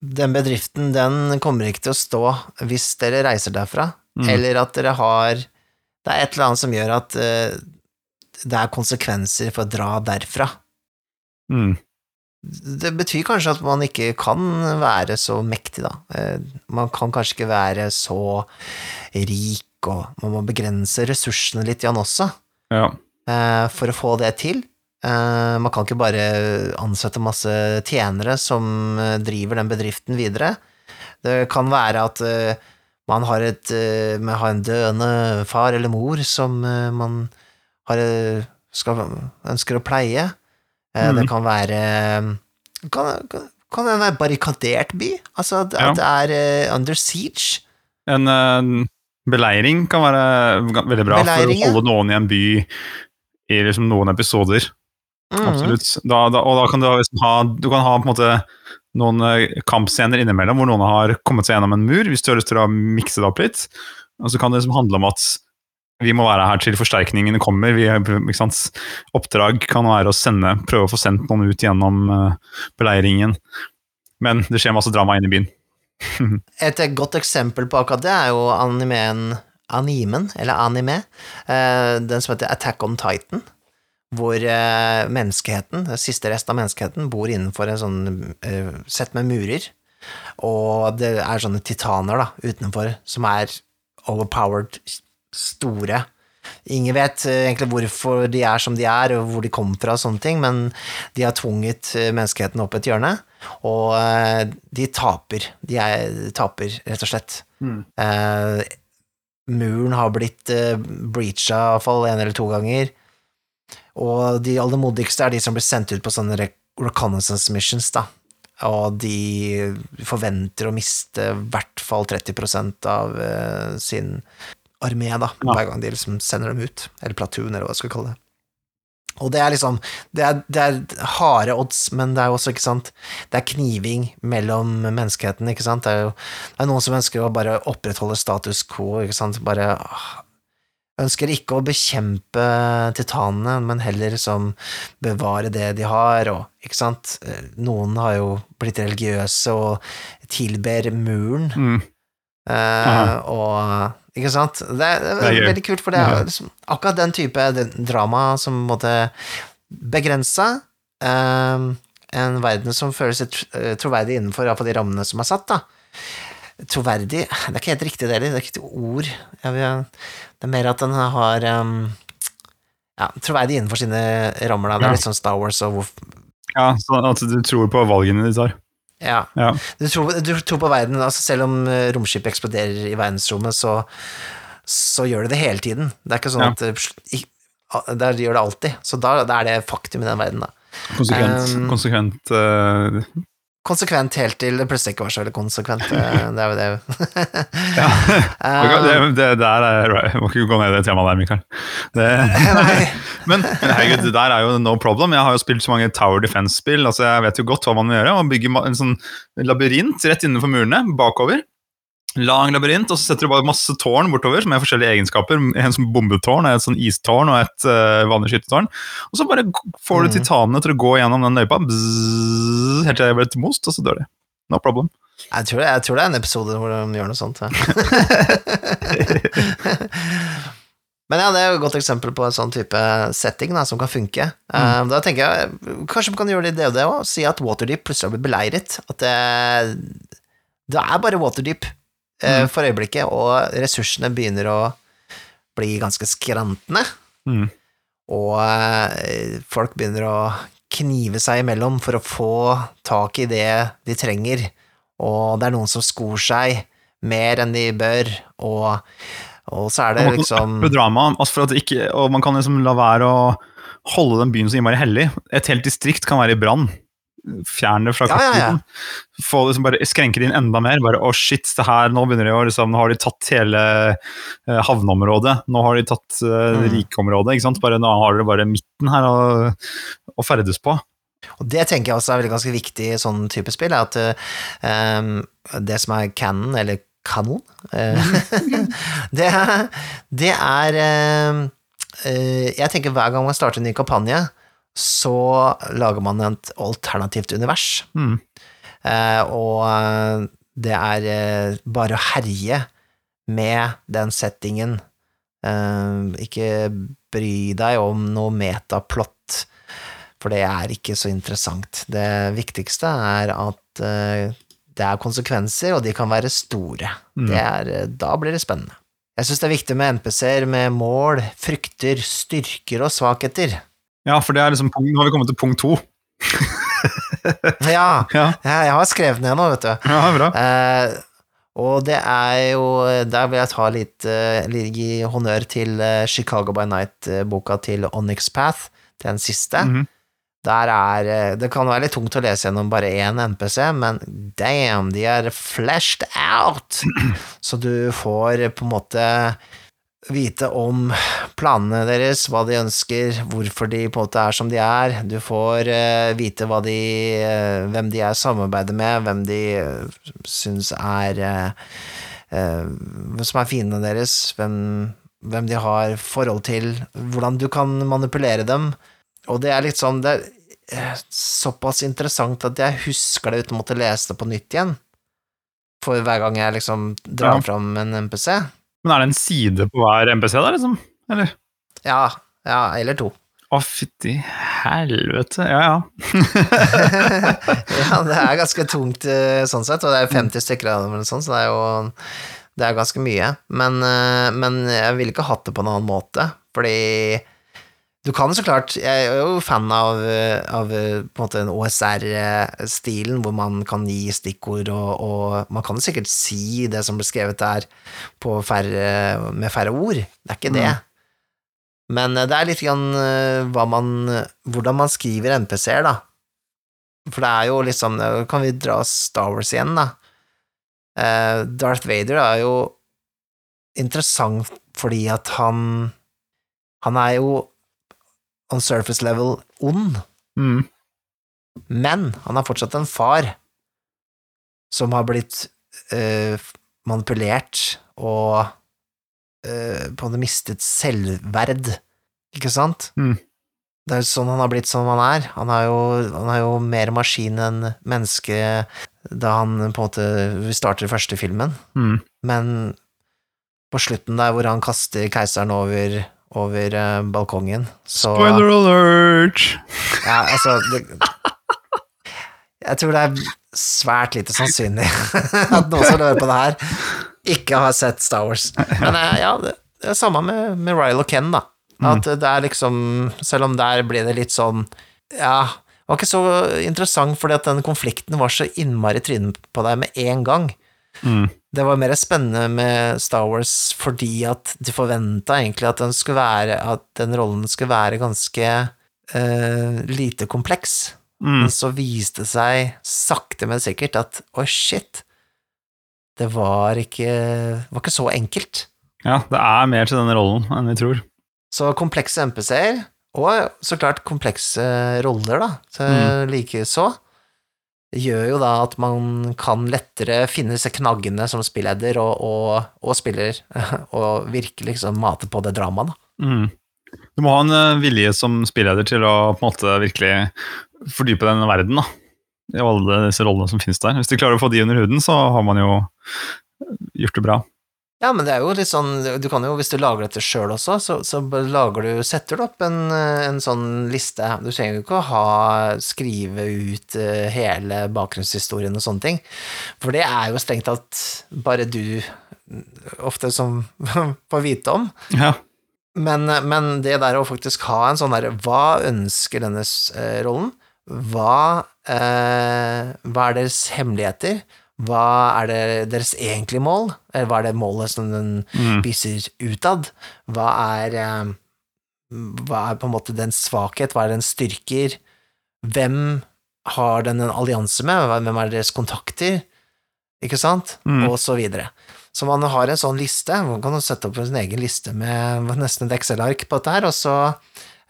Den bedriften den kommer ikke til å stå hvis dere reiser derfra, Mm. eller at dere har Det er et eller annet som gjør at uh, det er konsekvenser for å dra derfra. Mm. Det betyr kanskje at man ikke kan være så mektig, da. Eh, Man kan kanskje ikke være så rik, og man må begrense ressursene litt igjen også Ja. eh, for å få det til. Eh, Man kan ikke bare ansette masse tjenere som eh, driver den bedriften videre. Det kan være at eh, man har, et, man har en døende far eller mor som man har, skal, ønsker å pleie. Mm. Det Mhm. kan være Kan, kan, det være barrikadert by? Altså at, Ja. at det er under siege. En uh, beleiring kan være veldig bra Beleiring, for å holde noen i en by i liksom noen episoder. Mhm. Absolutt. Da, da, og da kan du, liksom ha, du kan ha måte noen eh, kampscener innimellom hvor noen har kommet seg gjennom en mur, hvis du har lyst til å mikse det opp litt. Og så kan det liksom handle om at vi må være her til forsterkningene kommer. Vi? Oppdrag kan være å sende, prøve å få sendt noen ut gjennom uh, beleiringen. Men det skjer masse drama inne i byen. Et godt eksempel på akkurat det er jo animen Animen, eller anime, uh, den som heter Attack on Titan, hvor eh, menneskeheten, den siste rest av menneskeheten, bor innenfor en sånn eh, sett med murer, og det er sånne titaner da, utenfor, som er overpowered, store. Ingen vet eh, egentlig hvorfor de er som de er, og hvor de kommer fra og sånne ting, men de har tvunget eh, menneskeheten opp et hjørne, og de taper. De er, taper, rett og slett. Eh, muren har blitt uh, breacha iallfall en eller to ganger. Og de aller modigste er de som blir sendt ut på sånne reconnaissance missions, da. Og de forventer å miste i hvert fall 30 av uh, sin armé, da, Ja. hver gang de liksom sender dem ut. Eller platoon, eller hva jeg skal kalle det. Og det er liksom det er, det er harde odds, men det er også, ikke sant Det er kniving mellom menneskeheten, ikke sant. Det er jo det er noen som ønsker å bare opprettholde status quo, ikke sant. Bare åh, ønsker ikke å bekjempe titanene, men heller som bevare det de har, og ikke sant. Noen har jo blitt religiøse og tilber muren, Mm. eh, og ikke sant? Det er, det er veldig kult, for det er liksom akkurat den type drama som måtte begrense eh, en verden som føles eh, troverdig innenfor iallfall de rammene som er satt, da. Troverdig Det er ikke helt riktig, det heller. Det er ikke et ord. Vil, det er mer at den har um, ja, troverdig innenfor sine rammer, da. Det er litt sånn Star Wars og hvor Ja, så at du tror på valgene de tar. Ja. Ja. Du tror, du tror på verden, altså selv om romskip eksploderer i verdensrommet, så, så gjør det det hele tiden. Det er ikke sånn Ja. at det, gjør det alltid. Så da, da er det faktum i den verden, da. Konsekvent. Um, konsekvent eh, Konsekvent helt til det plutselig ikke var så veldig konsekvent. Det er jo det. ja. Eh, det, det der er Jeg må ikke gå ned i det temaet der, Mikael. Det, men, men herregud, det der er jo no problem. Jeg har jo spilt så mange Tower Defense-spill. altså Jeg vet jo godt hva man må gjøre. Man bygger en sånn labyrint rett innenfor murene, bakover. Lang labyrint, og så setter du bare masse tårn bortover som har forskjellige egenskaper. En som bombetårn, et sånn istårn og et uh, vanlig skytetårn. Og så bare får du Mhm. titanene til å gå gjennom den løypa bzzz, helt til det blir most, og så dør de. No problem. Jeg tror, det, jeg tror det er en episode hvor de gjør noe sånt. Ja. Men ja, det er jo et godt eksempel på en sånn type setting da, som kan funke. Eh, da tenker jeg kanskje man kan gjøre det i DOD òg, si at Waterdeep plutselig har blitt beleiret. At det, det er bare Waterdeep Mm. for øyeblikket, og ressursene begynner å bli ganske skrantende. Mm. Og eh, folk begynner å knive seg imellom for å få tak i det de trenger, og det er noen som skor seg mer enn de bør, og, og så er det liksom drama, altså for at ikke, og man kan liksom la være å holde den byen så innmari hellig. Et helt distrikt kan være i brann. Fjern det fra Ja, ja. Få liksom bare skrenke det inn enda mer. Bare, å shit, det her, nå begynner de å liksom, nå har de tatt hele eh, havneområdet. Nå har de tatt uh, Mm. rikeområdet. ikke sant? Bare, nå har dere bare midten her å, å ferdes på. Og det tenker jeg også er veldig ganske viktig i sånn type spill, er at eh, det som er canon, eller kanon, det, er- det er eh, uh, Jeg tenker hver gang man starter en ny kampanje, så lager man et alternativt univers. Mm. Eh, og eh, det er eh, bare å herje med den settingen. Eh, ikke bry deg om noe metaplott, for det er ikke så interessant. Det viktigste er at eh, det er konsekvenser, og de kan være store. Mm. Det er, eh, da blir det spennende. Jeg syns det er viktig med NPC-er med mål, frykter, styrker og svakheter. Ja, for det er liksom nå har vi kommet til punkt to. Ja, Ja, jeg har skrevet ned nå, vet du. ja bra. Eh, og det er jo Der vil jeg ta litt eh, litt Gi honnør til eh, Chicago by Night-boka til Onyx Path, den siste. Mhm. Der er eh, Det kan være litt tungt å lese gjennom bare én NPC, men damn, de er fleshed out! Så du får på en måte vite om planene deres, hva de ønsker, hvorfor de på en måte er som de er. Du får eh, vite de, eh, hvem de er samarbeider med, hvem de uh, syns er Hvem som er fiendene deres, hvem, hvem de har forhold til, hvordan du kan manipulere dem. Og det er litt sånn Det er såpass interessant at jeg husker det uten å måtte lese det på nytt igjen. For hver gang jeg liksom drar Ja. fram en MPC. Men er det en side på hver MPC der, liksom? Eller? Ja, ja, eller to. Å, fytti helvete. Ja, ja. ja, det er ganske tungt eh, sånn sett, og det er 50 stykker av dem, eller sånn, så det er jo det er ganske mye. Men, eh, men jeg ville ikke hatt det på en annen måte, fordi Du kan så klart Jeg er jo fan av, av på en måte den OSR-stilen, hvor man kan gi stikkord, og, og man kan sikkert si det som ble skrevet der, på færre, med færre ord. Det er ikke det. Men eh, det er litt grann eh, hva man Hvordan man skriver NPC-er, da. For det er jo liksom Kan vi dra Star Wars igjen, da? Darth Vader er jo interessant fordi at han Han er jo on surface level ond, Mm. men han er fortsatt en far som har blitt uh, manipulert og uh, på en måte mistet selvverd, ikke sant? Mm. Det er jo sånn han har blitt som han er. Han er jo, han er jo mer maskin enn menneske da han på en måte Vi starter første filmen, Mm. men på slutten der hvor han kaster keiseren over, over uh, balkongen, så Spoiler alert! ja, altså det, Jeg tror det er svært lite sannsynlig at noen som hører på det her, ikke har sett Star Wars. Men uh, ja, det, det er samme med, med Ryle og Ken, da. At det er liksom Selv om der ble det litt sånn Ja, det var ikke så interessant fordi at den konflikten var så innmari trynet på deg med en gang. Mm. Det var mer spennende med Star Wars fordi at de forventa egentlig at den skulle være At den rollen skulle være ganske uh, lite kompleks. Mm. Men så viste det seg sakte, men sikkert at å, shit, det var ikke, var ikke så enkelt. Ja, det er mer til denne rollen enn vi tror. Så komplekse MPC-er, og så klart komplekse roller, da, så Mm. likeså, gjør jo da at man kan lettere finne disse knaggene som spilleder og, og, og spiller, og virkelig liksom mate på det dramaet, da. Mm. Du må ha en eh, vilje som spilleder til å på en måte virkelig fordype den verden, da. I alle disse rollene som finnes der. Hvis du klarer å få de under huden, så har man jo gjort det bra. Ja, men det er jo litt sånn Du kan jo, hvis du lager dette sjøl også, så, så du Setter du opp en, en sånn liste Du trenger jo ikke å ha Skrive ut eh, hele bakgrunnshistorien og sånne ting, for det er jo strengt tatt bare du ofte som får vite om. Ja. Men, men det der å faktisk ha en sånn derre Hva ønsker denne eh, rollen? Hva, eh, hva er deres hemmeligheter? Hva er det deres egentlige mål? Eller hva er det målet som den Mm. viser utad? Hva er eh, Hva er på en måte dens svakhet? Hva er dens styrker? Hvem har den en allianse med? Hvem er deres kontakter? Ikke sant? Mm. Og så videre. Så man har en sånn liste, man kan sette opp en egen liste med nesten et Excel-ark på dette her, og så,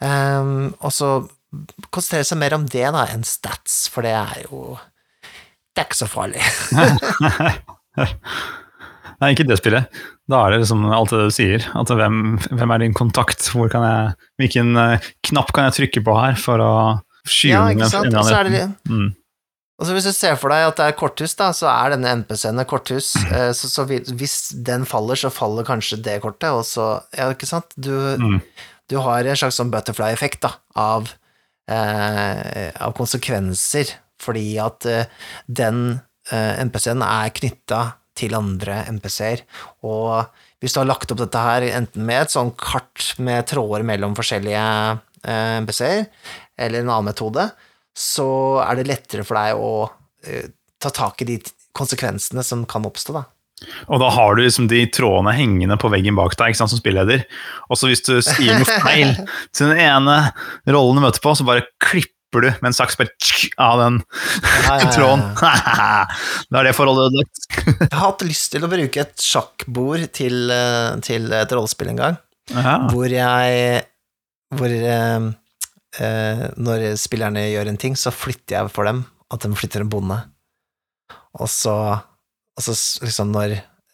um, og så konsentrere seg mer om det da, enn stats, for det er jo Det er ikke så farlig. Nei, ikke det spillet. Da er det liksom alt det du sier. At hvem, hvem er din kontakt? Jeg, hvilken eh, knapp kan jeg trykke på her for å skyve Ja, den ikke sant? Og så er det? Mm. Og så Hvis du ser for deg at det er korthus, da, så er denne NPC-en et korthus. eh, Så, så hvis den faller, så faller kanskje det kortet, og så Ja, ikke sant? Du, Mm. du har en slags sånn butterfly-effekt da, av, eh, av konsekvenser, fordi at eh, den eh, NPC-en er knytta til andre NPC-er. Og hvis du har lagt opp dette her enten med et sånn kart med tråder mellom forskjellige eh, NPC-er, eller en annen metode, så er det lettere for deg å ta tak i de konsekvensene som kan oppstå, da. Og da har du liksom de trådene hengende på veggen bak deg ikke sant, som spilleder. Og så hvis du sier noe feil til den ene rollen du møter på, så bare klipper du med en saks bare tsk, av den tråden. da er det forholdet ødelagt. Jeg har hatt lyst til å bruke et sjakkbord til, eh, til et rollespill en gang, Aha. hvor jeg Hvor eh, eh, når spillerne gjør en ting, så flytter jeg for dem at de flytter en bonde. Og så, og så liksom når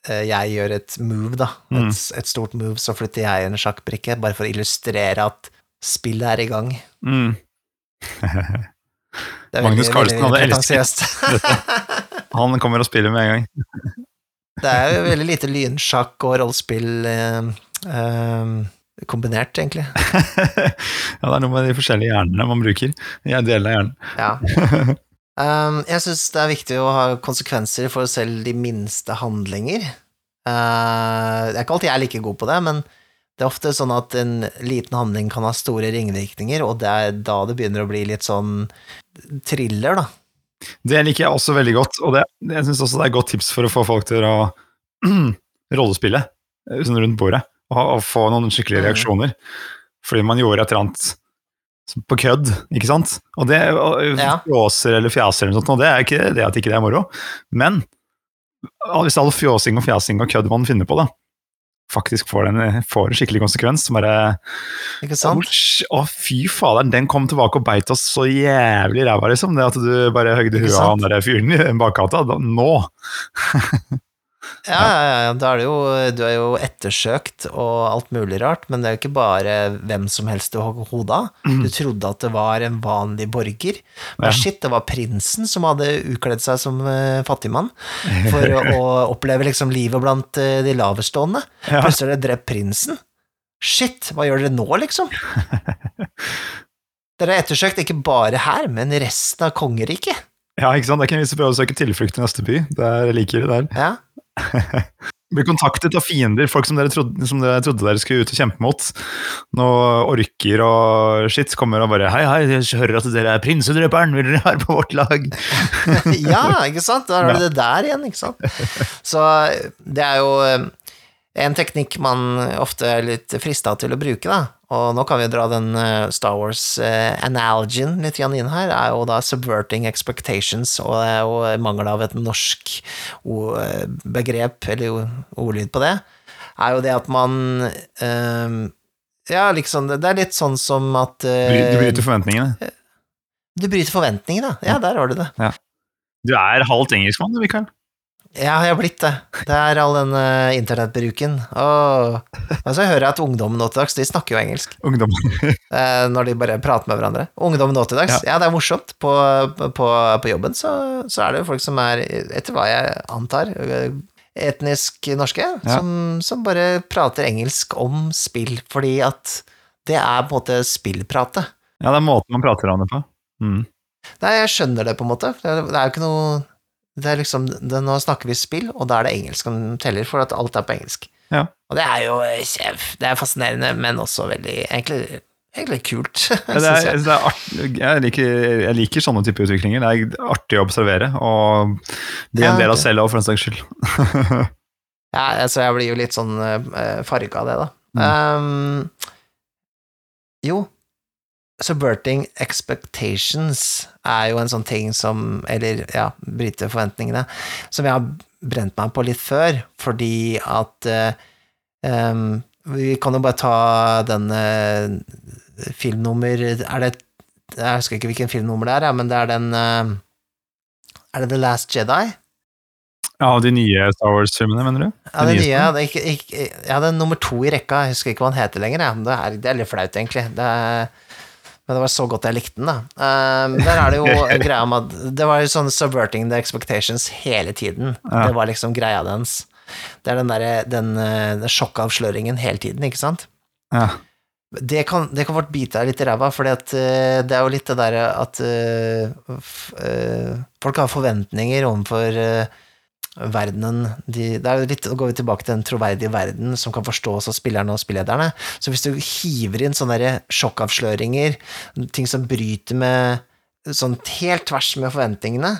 eh, jeg gjør et move, da, Mm. et, et stort move, så flytter jeg en sjakkbrikke, bare for å illustrere at spillet er i gang. Mm. Er Magnus Carlsen hadde elsket. Han kommer og spiller med en gang. Det er jo veldig lite lynsjakk og rollespill eh, eh, kombinert, egentlig. ja, det er noe med de forskjellige hjernene man bruker. Jeg deler hjernen. Ja. Um, jeg syns det er viktig å ha konsekvenser for selv de minste handlinger. Uh, det er ikke alltid jeg er like god på det, men Det er ofte sånn at en liten handling kan ha store ringvirkninger, og det er da det begynner å bli litt sånn thriller, da. Det liker jeg også veldig godt, og det, jeg syns også det er et godt tips for å få folk til å rollespille sånn rundt bordet, og, og få noen skikkelige Mhm. reaksjoner. Fordi man gjorde et eller annet på kødd, ikke sant? Og det og, Ja. Fjåser eller fjaser eller noe sånt, og det er ikke det at ikke det er moro, men hvis all fjåsing og fjasing og kødd man finner på, da, faktisk får en, får en skikkelig konsekvens, Som bare Ikke sant? å, fy faderen, den kom tilbake og beit oss så jævlig i ræva, liksom. Det at du bare høgde huet av han der fyren i bakgata. Da- Nå! Ja, ja, ja, da er det jo Du er jo ettersøkt og alt mulig rart, men det er jo ikke bare hvem som helst du har hodet av. Du trodde at det var en vanlig borger. Men shit, det var prinsen som hadde ukledd seg som uh, fattigmann for å, oppleve liksom livet blant eh, de laverstående. Plutselig har dere drept prinsen. Shit, hva gjør dere nå, liksom? Dere er ettersøkt ikke bare her, men resten av kongeriket. Ja, ikke sant? Det er ikke en vits å prøve å søke tilflukt i neste by. Det er, like ille der. Ja, Blir kontaktet av fiender, folk som dere trodde, som dere, trodde dere skulle ut og kjempe mot. Noe orker og shit kommer og bare Hei, hei, jeg hører at dere er prinsedrøperen, vil dere være på vårt lag? ja, ikke sant? Da er det ja. det der igjen, ikke sant? Så det er jo eh, en teknikk man ofte er litt frista til å bruke, da. Og nå kan vi dra den eh, Star Wars-analogien litt inn her, er jo da 'subverting expectations', og det er jo mangel av et norsk begrep, eller ordlyd på det, er jo det at man eh, Ja, liksom, det er litt sånn som at eh, Du bryter forventningene. du bryter forventningene. Ja, der har du det. Du er halvt engelskmann, Mikael. Ja, jeg har blitt det. Det er all den uh, internettbruken. Og så hører jeg at ungdommen nå til dags, de snakker jo engelsk Ungdom. uh, når de bare prater med hverandre. Ungdommen nå til dags, ja. det er morsomt. På, på, på jobben så, så er det jo folk som er, etter hva jeg antar, eh, etnisk norske, Ja. som, som bare prater engelsk om spill, fordi at det er på en måte spillpratet. Ja, det er måten man prater om det på. Mm. Nei, jeg skjønner det, på en måte. Det er jo ikke noe Det er liksom det, Nå snakker vi spill, og da er det engelsk som teller, for at alt er på engelsk. Ja. Og det er jo kjev, Det er fascinerende, men også veldig Egentlig, egentlig kult, det er, jeg. det er art, jeg, liker, jeg liker sånne type utviklinger. Det er artig å observere, og bli Ja, en del av selv òg, for en saks skyld. Ja, altså, jeg blir jo litt sånn uh, farga av det, da. Um, jo, subverting expectations er jo en sånn ting som Eller, ja, bryte forventningene, som jeg har brent meg på litt før, fordi at um, Vi kan jo bare ta den uh, filmnummer Er det Jeg husker ikke hvilken filmnummer det er, ja, men det er den uh, Er det The Last Jedi? Ja, de nye Star Wars-filmene, mener du? Ja, det nye, det er ikke, ikke, ja, det er nummer to i rekka, jeg husker ikke hva han heter lenger, Ja. det er, det er litt flaut, egentlig. Det er, men det var så godt jeg likte den, da. Um, der er det jo en greie om at det var sånn subverting the expectations hele tiden. Ja. Det var liksom greia dens. Det er den derre den, eh, den sjokkavsløringen hele tiden, ikke sant? Ja. Det kan, det kan fort bite deg litt i ræva, for det er jo litt det derre at uh, f, uh, folk har forventninger overfor eh, verdenen de, Det er jo litt, går vi tilbake til den troverdige verden som kan forstås av spillerne og spillederne. Så hvis du hiver inn sånne sjokkavsløringer, ting som bryter med sånn helt tvers med forventningene,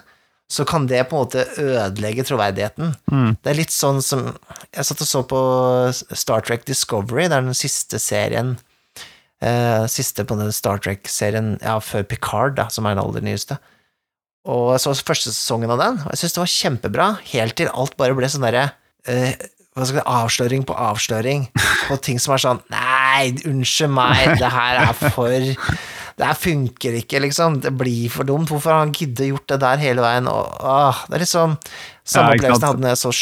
så kan det på en måte ødelegge troverdigheten. Mm. Det er litt sånn som Jeg satt og så på Star Trek Discovery, det er den siste serien eh, Siste på den Star Trek-serien ja, før Picard, da, som er den aller nyeste. Og jeg så første sesongen av den, og jeg syntes det var kjempebra, helt til alt bare ble sånn derre eh, avsløring på avsløring på ting som er sånn Nei, unnskyld meg, det her er for Det her funker ikke, liksom. Det blir for dumt. Hvorfor har han giddet gjort det der hele veien? Og, åh, det er liksom Samme Ja, opplevelsen jeg hadde da jeg så,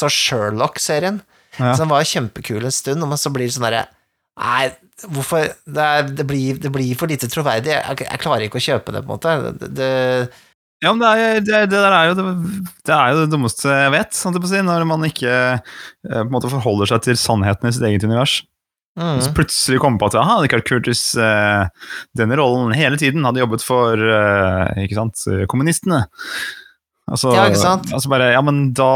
så Sherlock-serien. Ja. Så den var kjempekul en stund, men så blir det sånn derre Nei, hvorfor det, er, det, blir, det blir for lite troverdig. Jeg, jeg klarer ikke å kjøpe det, på en måte. Det, det, Ja, men det, er, det, det er jo det, er jo det dummeste jeg vet, sånn si, når man ikke eh, måte forholder seg til sannheten i sitt eget univers. mm, Så plutselig kommer på at aha, er Curtis uh, denne rollen hele tiden hadde jobbet for uh, ikke sant, kommunistene. Altså, Ja, ikke sant? altså bare, ja, men da,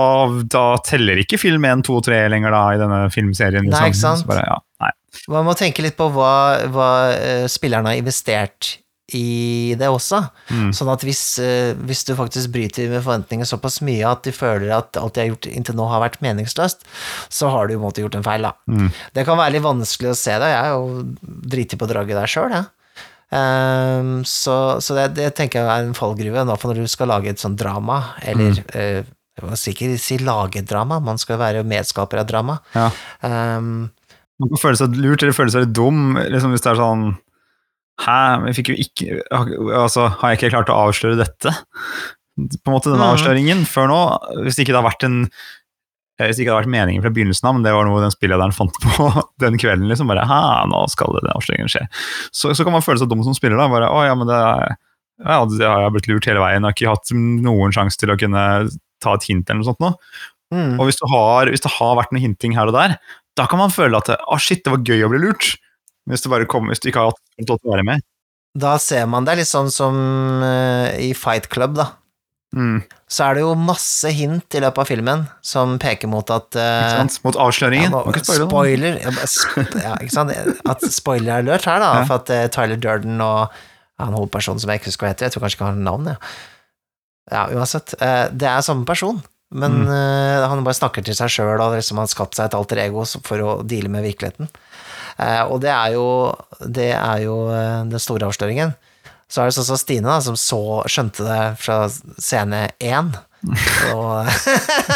da teller ikke film 1, 2 og 3 lenger da i denne filmserien. Nei, ikke sant? Så bare, ja. Man må tenke litt på hva, hva eh, spillerne har investert i det også. Mm. Sånn at hvis, eh, hvis du faktisk bryter med forventninger såpass mye at de føler at alt de har gjort inntil nå har vært meningsløst, så har du på en måte gjort en feil, da. Mm. Det kan være litt vanskelig å se det, jeg er jo driti på draget der sjøl, jeg. Um, så så det, det tenker jeg er en fallgruve, i for når du skal lage et sånt drama, eller eh, jeg må sikkert si lage drama, man skal være medskaper av drama. Ja. Ehm, Man kan føle seg lurt eller føle seg litt dum liksom hvis det er sånn Hæ, jeg fikk jo ikke Altså, har jeg ikke klart å avsløre dette? På en måte denne Mhm. avsløringen før nå, hvis ikke det har vært en hvis det ikke hadde vært meningen fra begynnelsen av, men det var noe den spillederen fant på den kvelden, liksom bare Hæ, nå skal det, den avsløringen skje. Så, så kan man føle seg dum som spiller, da. Bare Å ja, men det, ja, det har jeg blitt lurt hele veien. Jeg har ikke hatt noen sjanse til å kunne ta et hint eller noe sånt nå. mm. Og hvis, du har, hvis det har vært noe hinting her og der, da kan man føle at å shit, det var gøy å bli lurt. Hvis kom, hvis du ikke har hatt lov til å være med. Da ser man det litt sånn som eh, i Fight Club, da. Mm, Så er det jo masse hint i løpet av filmen som peker mot at uh? Mot avsløringen. Ja, ikke spoiler ja, ja, ikke sant? At spoiler er lurt her, da, for at uh, Tyler Durden og han hovedpersonen som jeg ikke husker hva heter, jeg tror kanskje ikke han har navn, ja. ja uansett. Uh, det er samme person, men Mm. uh, han bare snakker til seg sjøl og liksom har skapt seg et alter ego for å deale med virkeligheten. Uh, og det er jo, det er jo uh, den store avsløringen. Så er det sånn som Stine, da, som så skjønte det fra scene én. Og,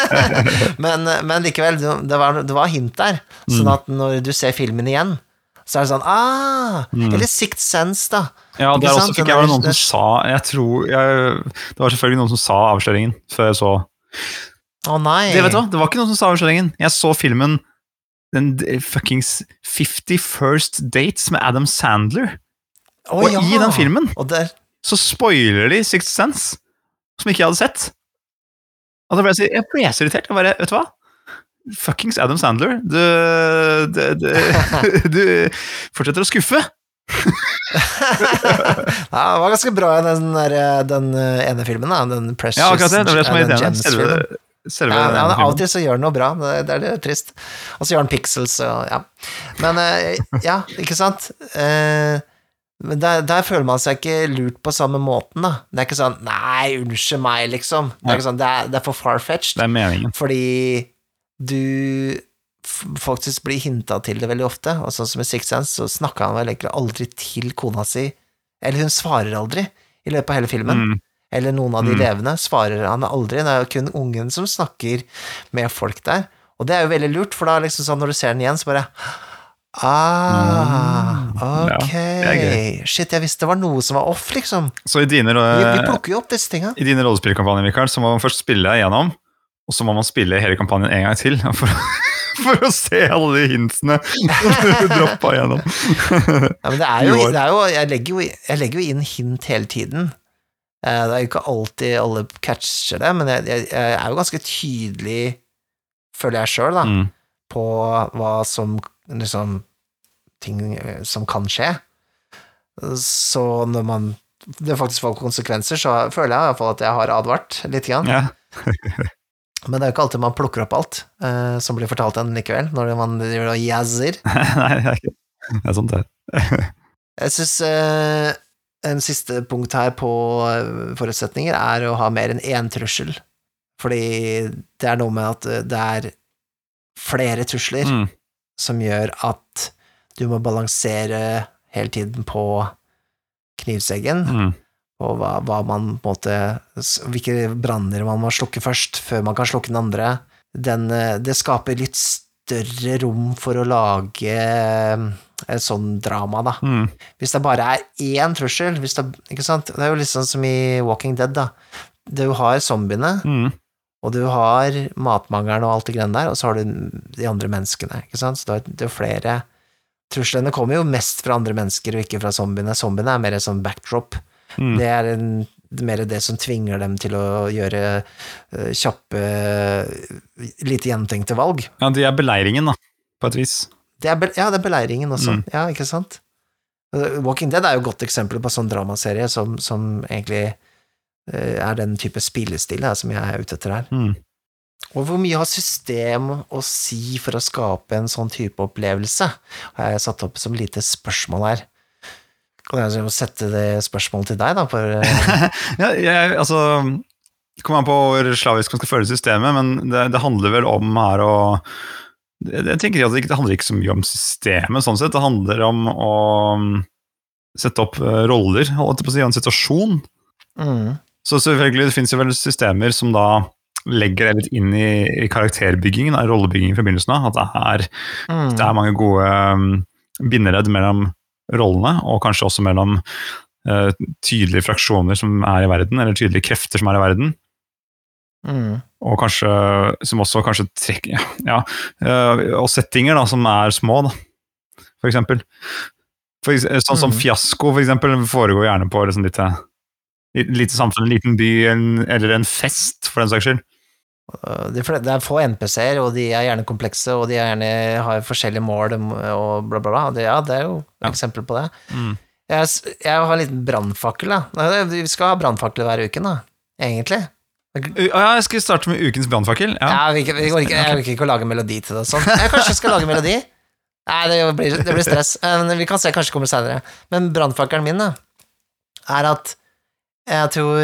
men, men likevel, det var, det var hint der. Sånn Mm. at når du ser filmen igjen, så er det sånn ah, Eller Sixth Sense, da. Ja, det der også fikk jeg vel er- noen som sa jeg tror, jeg, Det var selvfølgelig noen som sa avsløringen før jeg så Å nei. Det vet du hva, det var ikke noen som sa avsløringen. Jeg så filmen den fuckings 50 First Dates med Adam Sandler. Oh, Og ja. i den filmen der, så spoiler de Sixth Sense, som ikke jeg hadde sett. Og da ble jeg, så, jeg ble så irritert. Jeg bare, vet du hva? Fuckings Adam Sandler. Du, du, du, du fortsetter å skuffe. ja, det var ganske bra i den, den eh, ene filmen, da. Den Precious Ja, akkurat det. Det var det som var eh, irriterende. Selve, Ja, ja, av og til så gjør han noe bra, det, det er litt trist. Og så gjør han pixels og ja. Men eh, ja, ikke sant? Eh, men der, der føler man seg ikke lurt på samme måten, da. Det er ikke sånn 'nei, unnskyld meg', liksom. Det er, ikke sånn, det er, det er for far-fetched. Det er meningen. Fordi du faktisk blir hinta til det veldig ofte, og sånn som i Six Sense, så snakker han vel egentlig aldri til kona si, eller hun svarer aldri i løpet av hele filmen, Mm. Eller noen av de Mm. levende svarer han aldri, det er jo kun ungen som snakker med folk der, og det er jo veldig lurt, for da liksom sånn når du ser den igjen, så bare Ah, Mm. Ja, ok. er Shit, jeg visste det var noe som var off, liksom. Så i dine, Vi, vi plukker jo opp disse tinga. i dine rollespillkampanjer, Mikael, så må man først spille igjennom og så må man spille hele kampanjen en gang til for, for å se alle de hintsene du droppa gjennom. Ja, men det er jo, det er jo, jeg, legger jo jeg legger jo inn hint hele tiden. Eh, Det er jo ikke alltid alle catcher det, men jeg, jeg, jeg er jo ganske tydelig, føler jeg sjøl, da, Mm. på hva som liksom Ting eh, som kan skje. Så når man det faktisk får konsekvenser, så føler jeg iallfall at jeg har advart litt. Grann. Ja. Men det er jo ikke alltid man plukker opp alt eh, som blir fortalt en likevel, når man driver og jazzer. Nei, det er ikke det. er sant, det. Jeg syns eh, en siste punkt her på eh, forutsetninger er å ha mer enn én trussel. Fordi det er noe med at eh, det er flere trusler Mm. som gjør at du må balansere hele tiden på knivseggen, Mm. og hva, hva man på en måte Hvilke branner man må slukke først, før man kan slukke den andre. Den, eh, det skaper litt større rom for å lage et sånn drama, da. Mm. Hvis det bare er én trussel, hvis det, ikke sant? Det er jo litt sånn som i Walking Dead, da. Du har zombiene, Mm. og du har matmangelen og alt det greiene der, og så har du de andre menneskene, ikke sant? Så det er, er flere Truslene kommer jo mest fra andre mennesker, og ikke fra zombiene. Zombiene er mer sånn backdrop. Mm. Det er en, er mer det som tvinger dem til å gjøre uh, kjappe, lite gjentenkte valg. Ja, de er beleiringen, da, på et vis. Det er, ja, det er beleiringen også. Mm. Ja, ikke sant? Uh, Walking Dead er jo et godt eksempel på en sånn dramaserie som, som egentlig eh, er den type spillestil som jeg er ute etter her. Mm. Og hvor mye har system å si for å skape en sånn type opplevelse, har jeg satt opp som lite spørsmål her. Kan jeg sette det spørsmålet til deg, da? For, eh, Ja, jeg, altså Det kommer an på hvor slavisk man skal føle systemet, men det, det handler vel om her å jeg tenker at det, handler ikke så mye om systemet, sånn sett. Det handler om å um, sette opp eh, roller, holdt jeg på å si, og en situasjon. mm, Så selvfølgelig, det finnes jo vel systemer som da legger det litt inn i, i karakterbyggingen, da, rollebyggingen fra begynnelsen av. At det er, mm, det er mange gode um, bindeledd mellom rollene, og kanskje også mellom uh, tydelige fraksjoner som er i verden, eller tydelige krefter som er i verden. mm, Og kanskje, som også kanskje trekker Ja, eh, og settinger da, som er små, da, for eksempel. For, sånn som mm. fiasko, for eksempel, foregår gjerne på liksom lite, lite samfunn, en liten by, en, eller en fest, for den saks skyld. Fle- Det er få NPC-er, og de er gjerne komplekse, og de er gjerne har forskjellige mål og bla, bla, bla. Det, ja, det er jo Ja. eksempel på det. Mm. Jeg, jeg har en liten brannfakkel, da. Vi skal ha brannfakkel hver uke, da. Egentlig. Ja, jeg skal starte med ukens brannfakkel. Ja. Ja, vi går ikke, jeg orker ikke å lage melodi til det sånn. Jeg kanskje skal lage melodi? Nei, det blir, det blir stress. Eh, vi kan se, kanskje kommer senere. Men brannfakkelen min, da, er at jeg tror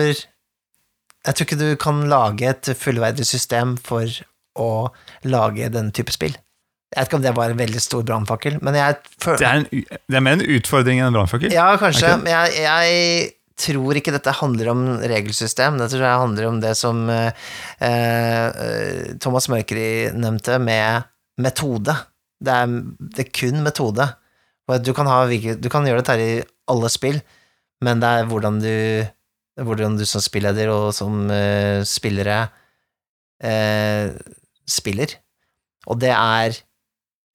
Jeg tror ikke du kan lage et fullverdig system for å lage denne type spill. Jeg vet ikke om det var en veldig stor brannfakkel, men jeg føler Det, det er mer en utfordring enn en brannfakkel. ja, kanskje, men jeg, jeg tror ikke dette handler om regelsystem. Dette tror jeg handler om det som eh, eh, Thomas Mørkeri nevnte, med metode. Det er, det er kun metode. Du kan, ha, du kan gjøre dette her i alle spill, men det er hvordan du, hvordan du som spilleder og som eh, spillere eh, spiller. Og det er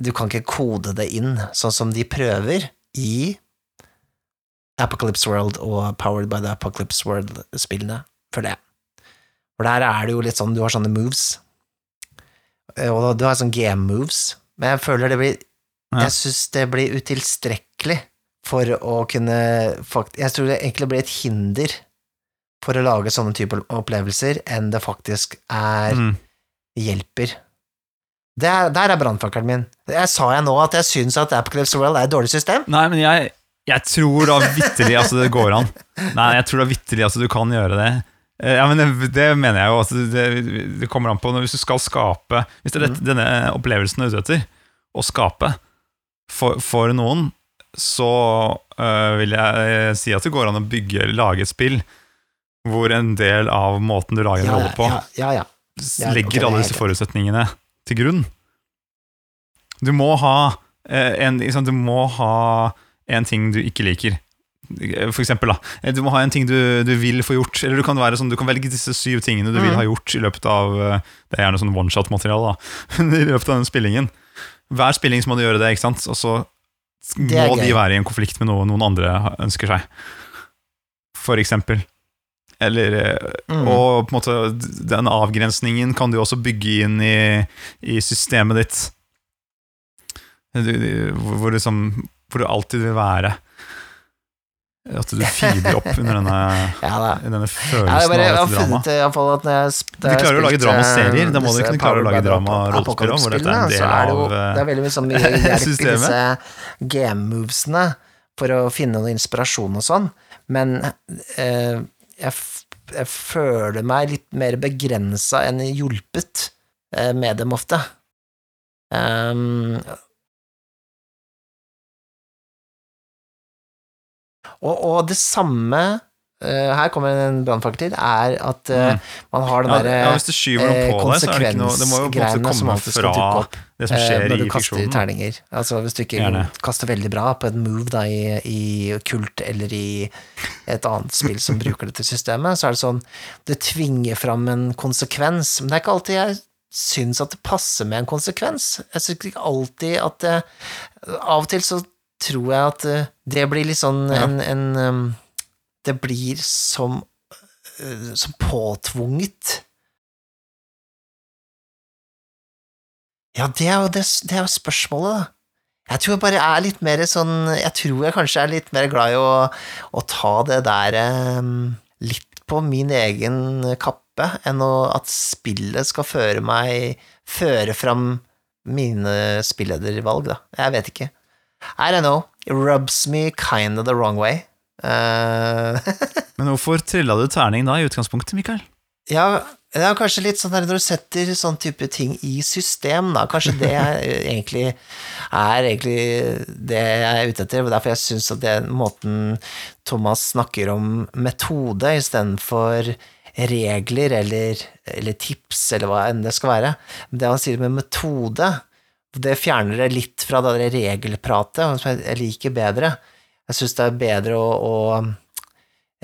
Du kan ikke kode det inn, sånn som de prøver i Apocalypse World og Powered by the Apocalypse World-spillene, føler jeg. For der er det jo litt sånn, du har sånne moves, Eh, og du har sånne game-moves, men jeg føler det blir Ja. Jeg syns det blir utilstrekkelig for å kunne fakt Jeg tror det egentlig blir et hinder for å lage sånne typer opplevelser enn det faktisk er Mm. hjelper. Det er, der er brannfakkelen min. Jeg sa jeg nå at jeg syns at Apocalypse World er et dårlig system? Nei, men jeg, jeg tror da vitterlig at det går an. Nei, jeg tror da vitterlig at du kan gjøre det. Eh, Ja, men det, det mener jeg jo at det, det kommer an på Hvis du skal skape Hvis det er dette, denne opplevelsen du er ute etter, å skape for, for noen, så øh, vil jeg si at det går an å bygge, lage et spill hvor en del av måten du lager en rolle på, ja, ja, ja. Ja, legger er alle disse forutsetningene til grunn. Du må ha eh, en, liksom, du må ha en ting du ikke liker. For eksempel, da. Eh, Du må ha en ting du, du vil få gjort. Eller du kan, være sånn, du kan velge disse syv tingene du vil Mhm. ha gjort i løpet av eh, Det er gjerne sånn one-shot-materiale, da. I løpet av den spillingen. Hver spilling så må du gjøre det, ikke sant? Og så må de være i en konflikt med noe noen andre ønsker seg. For eksempel. Eller eh, Mm. og på en måte den avgrensningen kan du også bygge inn i, i systemet ditt. Du, du, hvor, hvor, liksom, hvor du alltid vil være. At du feeder opp under denne, Ja denne Ja, følelsen jeg, bare, av dette dramaet. da Du klarer klarer å lage spilte, dramaserier, da må du kunne klare å lage drama-rollespill også, hvor dette er en del er det jo av, eh, Det er veldig mye sånn mye hjelp i disse game-movesene for å finne noe inspirasjon og sånn, men eh, jeg, jeg føler meg litt mer begrensa enn hjulpet eh, med dem ofte. Um, og, og det samme Uh, Her kommer en brannfakkel til, er at eh, man har den Mm. Ja, derre ja, hvis du skyver noe på deg, så er det ikke noe Det må jo på en konsekvensgreiene måte som komme fra opp det som skjer uh, når i du kaster fiksjonen. terninger. Altså hvis du ikke Gjerne. kaster veldig bra på et move da, i, i kult eller i et annet spill som bruker dette systemet, så er det sånn Det tvinger fram en konsekvens, men det er ikke alltid jeg syns at det passer med en konsekvens. Jeg syns ikke alltid at det Av og til så tror jeg at eh, det blir litt sånn Ja. en, en Det blir som eh, som påtvunget. Ja, det er jo det, det er jo spørsmålet, da. Jeg tror jeg bare er litt mer sånn Jeg tror jeg kanskje er litt mer glad i å, å ta det der litt på min egen kappe enn å, at spillet skal føre meg Føre fram mine spilledervalg, da. Jeg vet ikke. I don't know. It rubs me kind of the wrong way. Uh, Men hvorfor trilla du terning da, i utgangspunktet, Mikael? ja, det er kanskje litt sånn der når du setter sånn type ting i system, da. Kanskje det er egentlig er egentlig det jeg er ute etter. Derfor jeg syns at den måten Thomas snakker om metode istedenfor regler eller, eller tips, eller hva enn det skal være. Det han sier med metode, det fjerner det litt fra det regelpratet, som jeg liker bedre. Jeg syns det er bedre å, å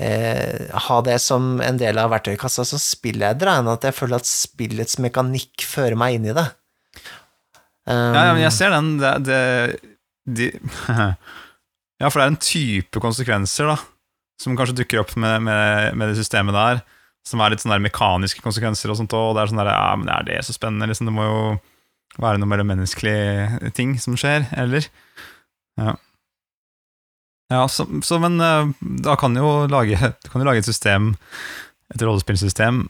eh, ha det som en del av verktøykassa som spilleder, enn at jeg føler at spillets mekanikk fører meg inn i det. Um, Ja, ja, men jeg ser den. Det, det, de, ja, for det er en type konsekvenser da som kanskje dukker opp med, med, med det systemet der, som er litt sånn der mekaniske konsekvenser og sånt, og det er sånn der, ja, men er det så spennende? Liksom, det må jo være noe mellommenneskelig ting som skjer, eller? Ja. Ja, så, så men eh, da kan jo lage, du kan jo lage et system, et rollespillsystem,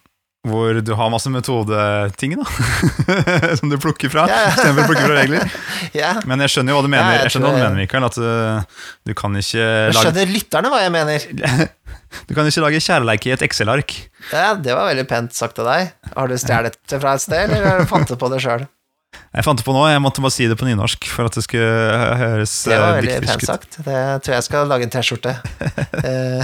hvor du har masse metodeting, da, som du plukker fra, Yeah. Du istedenfor å plukke fra regler. Yeah. Men jeg skjønner jo hva du mener, jeg jeg skjønner hva du mener Mikael, at du, du kan ikke jeg lage skjønner lytterne hva jeg mener. Du kan ikke lage kjærleik i et Excel-ark. Ja, det var veldig pent sagt av deg. Har du stjålet det fra et sted, eller fant du på det sjøl? Jeg fant det på nå, jeg måtte bare si det på nynorsk for at det skulle høres Det var eh, veldig pent sagt. Det tror jeg skal lage en T-skjorte. Eh,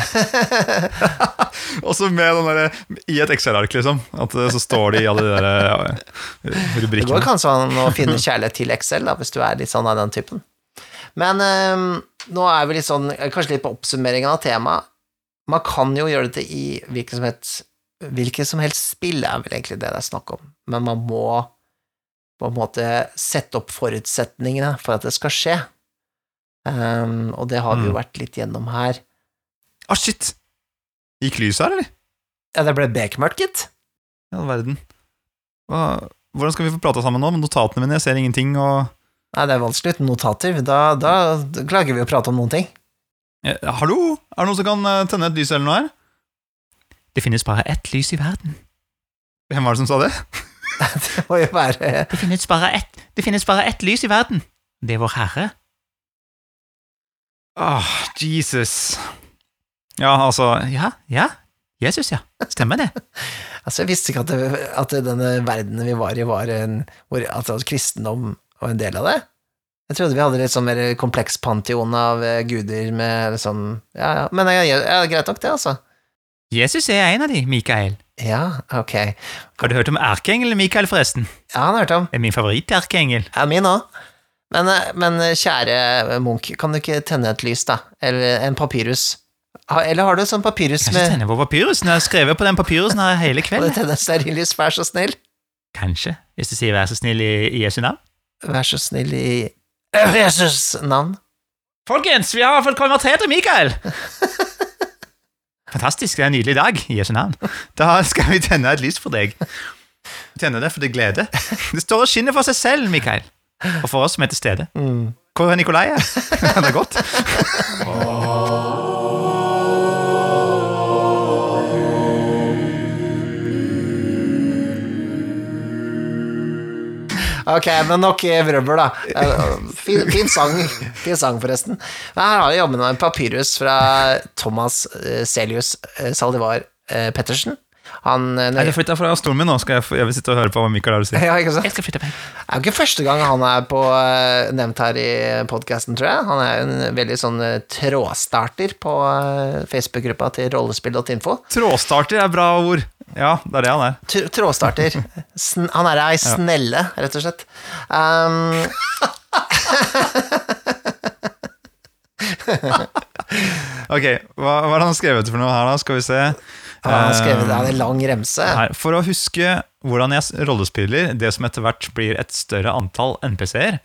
Også med den derre i et Excel-ark, liksom. At eh, så står det i alle de der rubrikkene Det går kanskje an å finne kjærlighet til Excel, da, hvis du er litt sånn av den typen. Men um, nå er vi litt sånn, kanskje litt på oppsummeringen av temaet. Man kan jo gjøre dette i hvilket som helst, hvilket som helst spill, er vel egentlig det det er snakk om. Men man må på en måte sette opp forutsetningene for at det skal skje. Um, og det har vi jo Mm. vært litt gjennom her. Ah, shit! Gikk lyset her, eller? Ja, det ble bekmørkt, gitt. I all verden. Hva, hvordan skal vi få prata sammen nå med notatene mine? Jeg ser ingenting, og Nei, det er vanskelig uten notater. Da, da, klager vi å prate om noen ting. Ja, Hallo? Er det noen som kan eh, tenne et lys eller noe her? Det finnes bare ett lys i verden. Hvem var det som sa det? Det må jo være Det finnes bare ett, det finnes bare ett lys i verden. Det er Vår Herre. Åh, Jesus. Ja, altså Ja, ja. Jesus, ja. Stemmer det. Altså, jeg visste ikke at, det, at denne verdenen vi var i, var en hvor, altså, at kristendom var en del av det. Jeg trodde vi hadde litt sånn mer kompleks pantheon av eh, guder med sånn Ja, ja. Men ja, ja, greit nok, det, altså. Jesus er en av de, Mikael. Ja, ok. Har du hørt om erkeengelen Mikael, forresten? Ja, han har hørt om. Det er min favoritt-erkeengel. Ja, min òg. Men, eh, men eh, kjære Munch, kan du ikke tenne et lys, da? Eller en papyrus? Eller har du sånn papyrus med tenne på papyrusen? Jeg har skrevet på den papyrusen her hele Kan du kvelden. tenne stearinlys, vær så snill? Kanskje, hvis du sier vær så snill i, i Jesu navn. Vær så snill i Jesus' navn. Folkens, vi har fått konvertert til Mikael! Fantastisk, det er en nydelig dag i Jesu navn. Da skal vi tenne et lys for deg. Tenne det for det glede. Det står og skinner for seg selv, Mikael. Og for oss som er til stede. Mm. Hvor er Nikolai? Det er godt. Ok, men nok vrøvl, da. Eh, Fin, fin sang, fin sang forresten. Men her har vi jammen meg en papyrus fra Thomas eh, Celius eh, Saldivar Pettersen. Han eh, Jeg har flytta fra stolen min nå, skal jeg, jeg vil sitte og høre på hva Mikael har å si. ja, ikke sant? Jeg skal flytte meg. Det er jo ikke første gang han er på, nevnt her i podkasten, tror jeg. Han er jo en veldig sånn trådstarter på Facebook-gruppa til rollespill.info. Trådstarter er bra ord. Ja, det er det han er. Trådstarter. Han er ei snelle, rett og slett. Um, Ok, hva, hva har han skrevet for noe her, da? Skal vi se. han har skrevet det Eh, er en lang remse. Her, for å huske hvordan jeg rollespiller det som etter hvert blir et større antall NPC-er,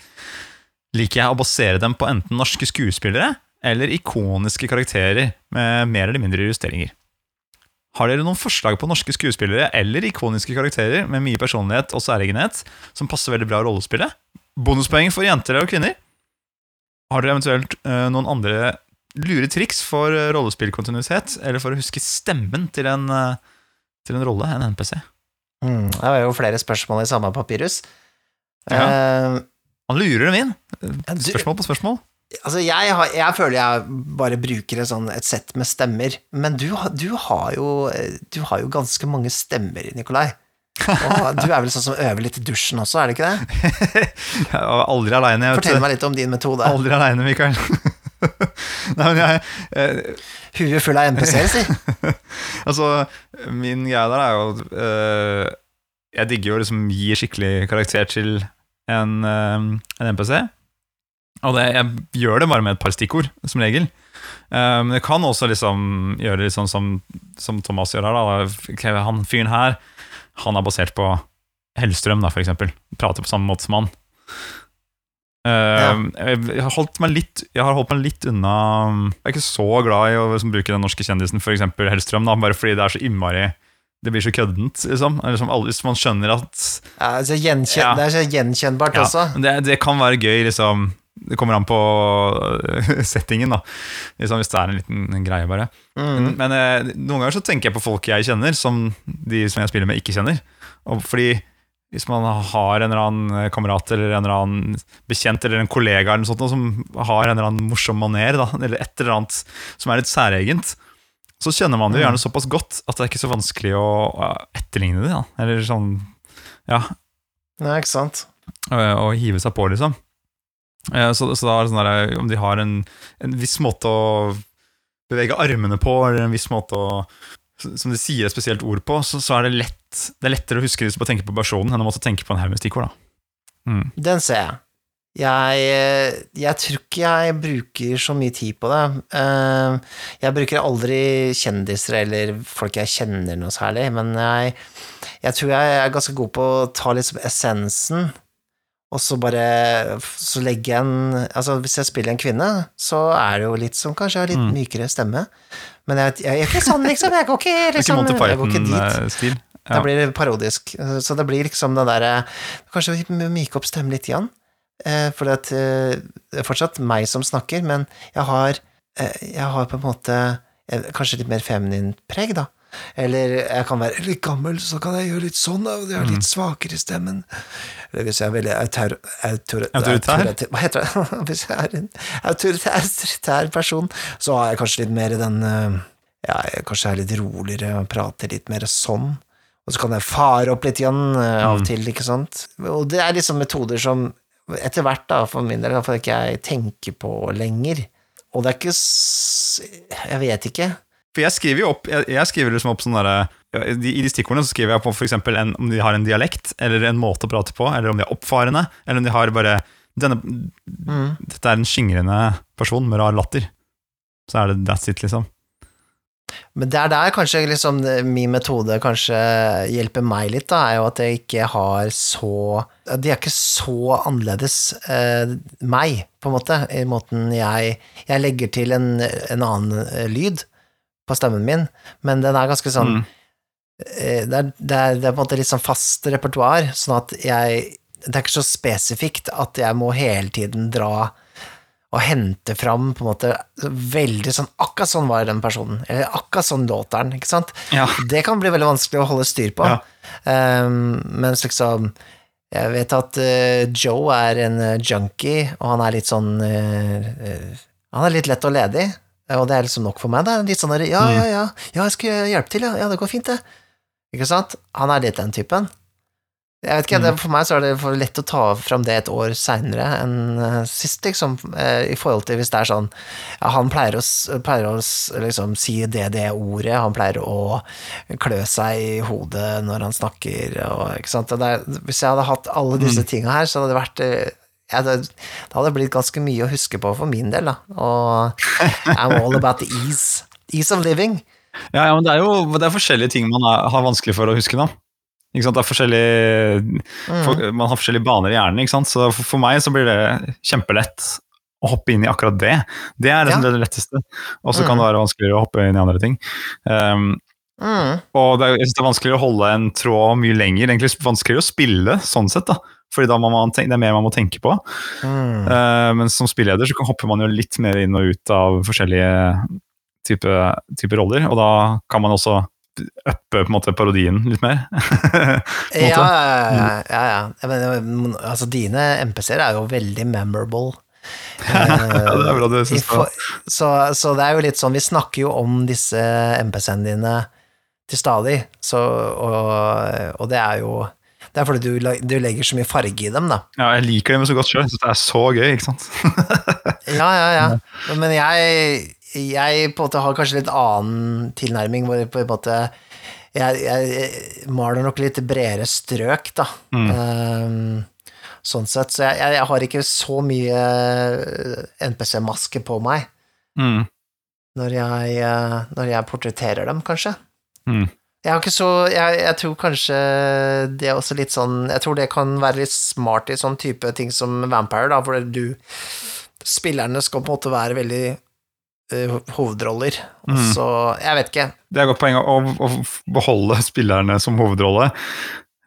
liker jeg å basere dem på enten norske skuespillere eller ikoniske karakterer med mer eller mindre justeringer. Har dere noen forslag på norske skuespillere eller ikoniske karakterer med mye personlighet og særegenhet som passer veldig bra i rollespillet? Bonuspoeng for jenter og kvinner? Har dere eventuelt uh, noen andre lure triks for uh, rollespillkontinuitet, eller for å huske stemmen til en, uh, til en rolle, en NPC. Mm, det var jo flere spørsmål i samme papirus. Ja. Han lurer dem inn. Spørsmål på spørsmål. Altså, jeg, har, jeg føler jeg bare bruker et, sånn, et sett med stemmer, men du, du, har jo, du har jo ganske mange stemmer, Nikolai. Og du er vel sånn som øver litt i dusjen også, er det ikke det? Jeg var aldri aleine. Fortell meg litt om din metode. Aldri aleine, Mikael. Nei, men jeg eh, Huet full av NPC-er, si. Altså, min greie der er jo eh, Jeg digger jo liksom gi skikkelig karakter til en, eh, en NPC. Og det, jeg gjør det bare med et par stikkord, som regel. Eh, men jeg kan også liksom gjøre det sånn som, som Thomas gjør her. Da. Han fyren her, han er basert på Hellstrøm, da, for eksempel. Prater på samme måte som han. Ja. jeg, har holdt meg litt, jeg har holdt meg litt unna Jeg er ikke så glad i å liksom, bruke den norske kjendisen, f.eks. Hellstrøm, da, bare fordi det er så innmari Det blir så køddent, liksom. liksom som alle, hvis man skjønner at Ja, altså, gjenkjen, Ja. Det er så gjenkjennbart også. det, det kan være gøy, liksom. Det kommer an på øh, settingen, da. Liksom, hvis det er en liten greie, bare. Mm. Men men, noen ganger så tenker jeg på folk jeg kjenner, som de som jeg spiller med, ikke kjenner. Og fordi hvis man har en eller annen kamerat eller en eller annen bekjent eller en kollega eller noe sånt, som har en eller annen morsom maner, da, eller et eller annet som er litt særegent, så kjenner man det jo gjerne såpass godt at det er ikke så vanskelig å etterligne det. Da. Eller sånn Ja, Nei, ikke sant? å hive seg på, liksom. Eh, Så, så da er det sånn der, om de har en, en viss måte å bevege armene på, eller en viss måte å Som de sier et spesielt ord på, så, så er det lett Det er lettere å huske hvis bare tenker på personen, enn å måtte tenke på en haug med stikkord. Mm. Den ser jeg. Jeg, eh, jeg tror ikke jeg bruker så mye tid på det. Eh, Jeg bruker aldri kjendiser eller folk jeg kjenner noe særlig, men jeg, jeg tror jeg er ganske god på å ta liksom essensen, og så bare Så legger jeg en Altså, hvis jeg spiller en kvinne, så er det jo litt som kanskje har litt Mm. mykere stemme, men jeg, jeg, er ikke sånn, liksom. Jeg går ikke Det er ikke liksom Monty Jeg går ikke dit. Python-stil. Da blir det parodisk. Så det blir liksom den derre Kanskje vi myke opp stemmen litt igjen. Eh, for det er fortsatt meg som snakker, men jeg har, eh, jeg har på en måte eh, kanskje litt mer feminint preg, da. Eller jeg kan være litt gammel, så kan jeg gjøre litt sånn, og jeg har litt svakere i stemmen. Eller hvis jeg er veldig autor, autor, Autoritær? Hva heter det? Hvis jeg er en autoritær, person, så har jeg kanskje litt mer den eh, Ja, jeg kanskje er litt roligere prater litt mer sånn. Og så kan jeg fare opp litt igjen eh, av og til, ikke sant. Og det er liksom metoder som etter hvert, da, for min del, for ikke jeg tenker på lenger. Og det er ikke. Jeg vet ikke. For jeg skriver jo opp Jeg, jeg skriver liksom opp sånn derre I de stikkordene så skriver jeg på for en, om de har en dialekt, eller en måte å prate på, eller om de er oppfarende, eller om de har bare denne, Mm. Dette er en skingrende person med rar latter. Så er det that's it, liksom. Men det er der kanskje liksom min metode kanskje hjelper meg litt, da, er jo at jeg ikke har så De er ikke så annerledes eh, meg, på en måte, i måten jeg Jeg legger til en, en annen eh, lyd på stemmen min, men den er ganske sånn Mm. eh, det, er, det, er, det er på en måte litt sånn fast repertoar, sånn at jeg Det er ikke så spesifikt at jeg må hele tiden dra og hente fram på en måte veldig sånn Akkurat sånn var den personen, eller akkurat sånn låter den, ikke sant? Ja. Det kan bli veldig vanskelig å holde styr på. Ja. Um, mens liksom Jeg vet at uh, Joe er en eh, junkie, og han er litt sånn uh, uh, Han er litt lett og ledig, og det er liksom nok for meg. Det er litt sånn der, ja, ja, ja, ja, jeg skal hjelpe til, ja, ja, det går fint, det. Ikke sant? Han er litt den typen. Jeg vet ikke, det, For meg så er det for lett å ta fram det et år seinere enn eh, sist, liksom, eh, i forhold til hvis det er sånn ja, Han pleier å, pleier å liksom, si det det ordet, han pleier å klø seg i hodet når han snakker, og, ikke sant. Er, hvis jeg hadde hatt alle disse tinga her, så hadde det vært eh, ja, det, det hadde blitt ganske mye å huske på for min del, da. Og I'm all about the ease. Ease of living. Ja, ja, men det er jo det er forskjellige ting man er, har vanskelig for å huske, da. Ikke sant? Det er forskjellige, for, man har forskjellige baner i hjernen, ikke sant? så for, for meg så blir det kjempelett å hoppe inn i akkurat det. Det er liksom Ja. det letteste. Og så kan det være vanskeligere å hoppe inn i andre ting. Um, Mm. og det er, jeg synes det er vanskeligere å holde en tråd mye lenger. Egentlig vanskeligere å spille, sånn sett. da. Fordi da tenke, det er mer man må tenke på. Mm. Uh, men som spilleder så hopper man jo litt mer inn og ut av forskjellige typer type roller, og da kan man også uppe på en måte parodien litt mer. Ja, ja, ja. ja, Men, altså, dine MPC-er er jo veldig memorable. ja, det er bra du I syns det. så, så det er jo litt sånn Vi snakker jo om disse MPC-ene dine til stadig, så, og, og det er jo Det er fordi du, du legger så mye farge i dem, da. Ja, jeg liker dem så godt sjøl. Det er så gøy, ikke sant. Ja, ja, ja. Men jeg, jeg på en måte har kanskje litt annen tilnærming, hvor jeg på en måte jeg, jeg maler nok litt bredere strøk, da. Ehm, sånn sett. Så jeg, jeg har ikke så mye NPC-maske på meg Mm. når jeg, eh, når jeg portretterer dem, kanskje. Mm. Jeg så jeg, jeg tror kanskje det er også litt sånn Jeg tror det kan være litt smart i sånn type ting som Vampire, da, hvor du Spillerne skal på en måte være veldig eh, hovedroller. Mm. Så jeg vet ikke. Det er et godt poeng å, å beholde spillerne som hovedrolle.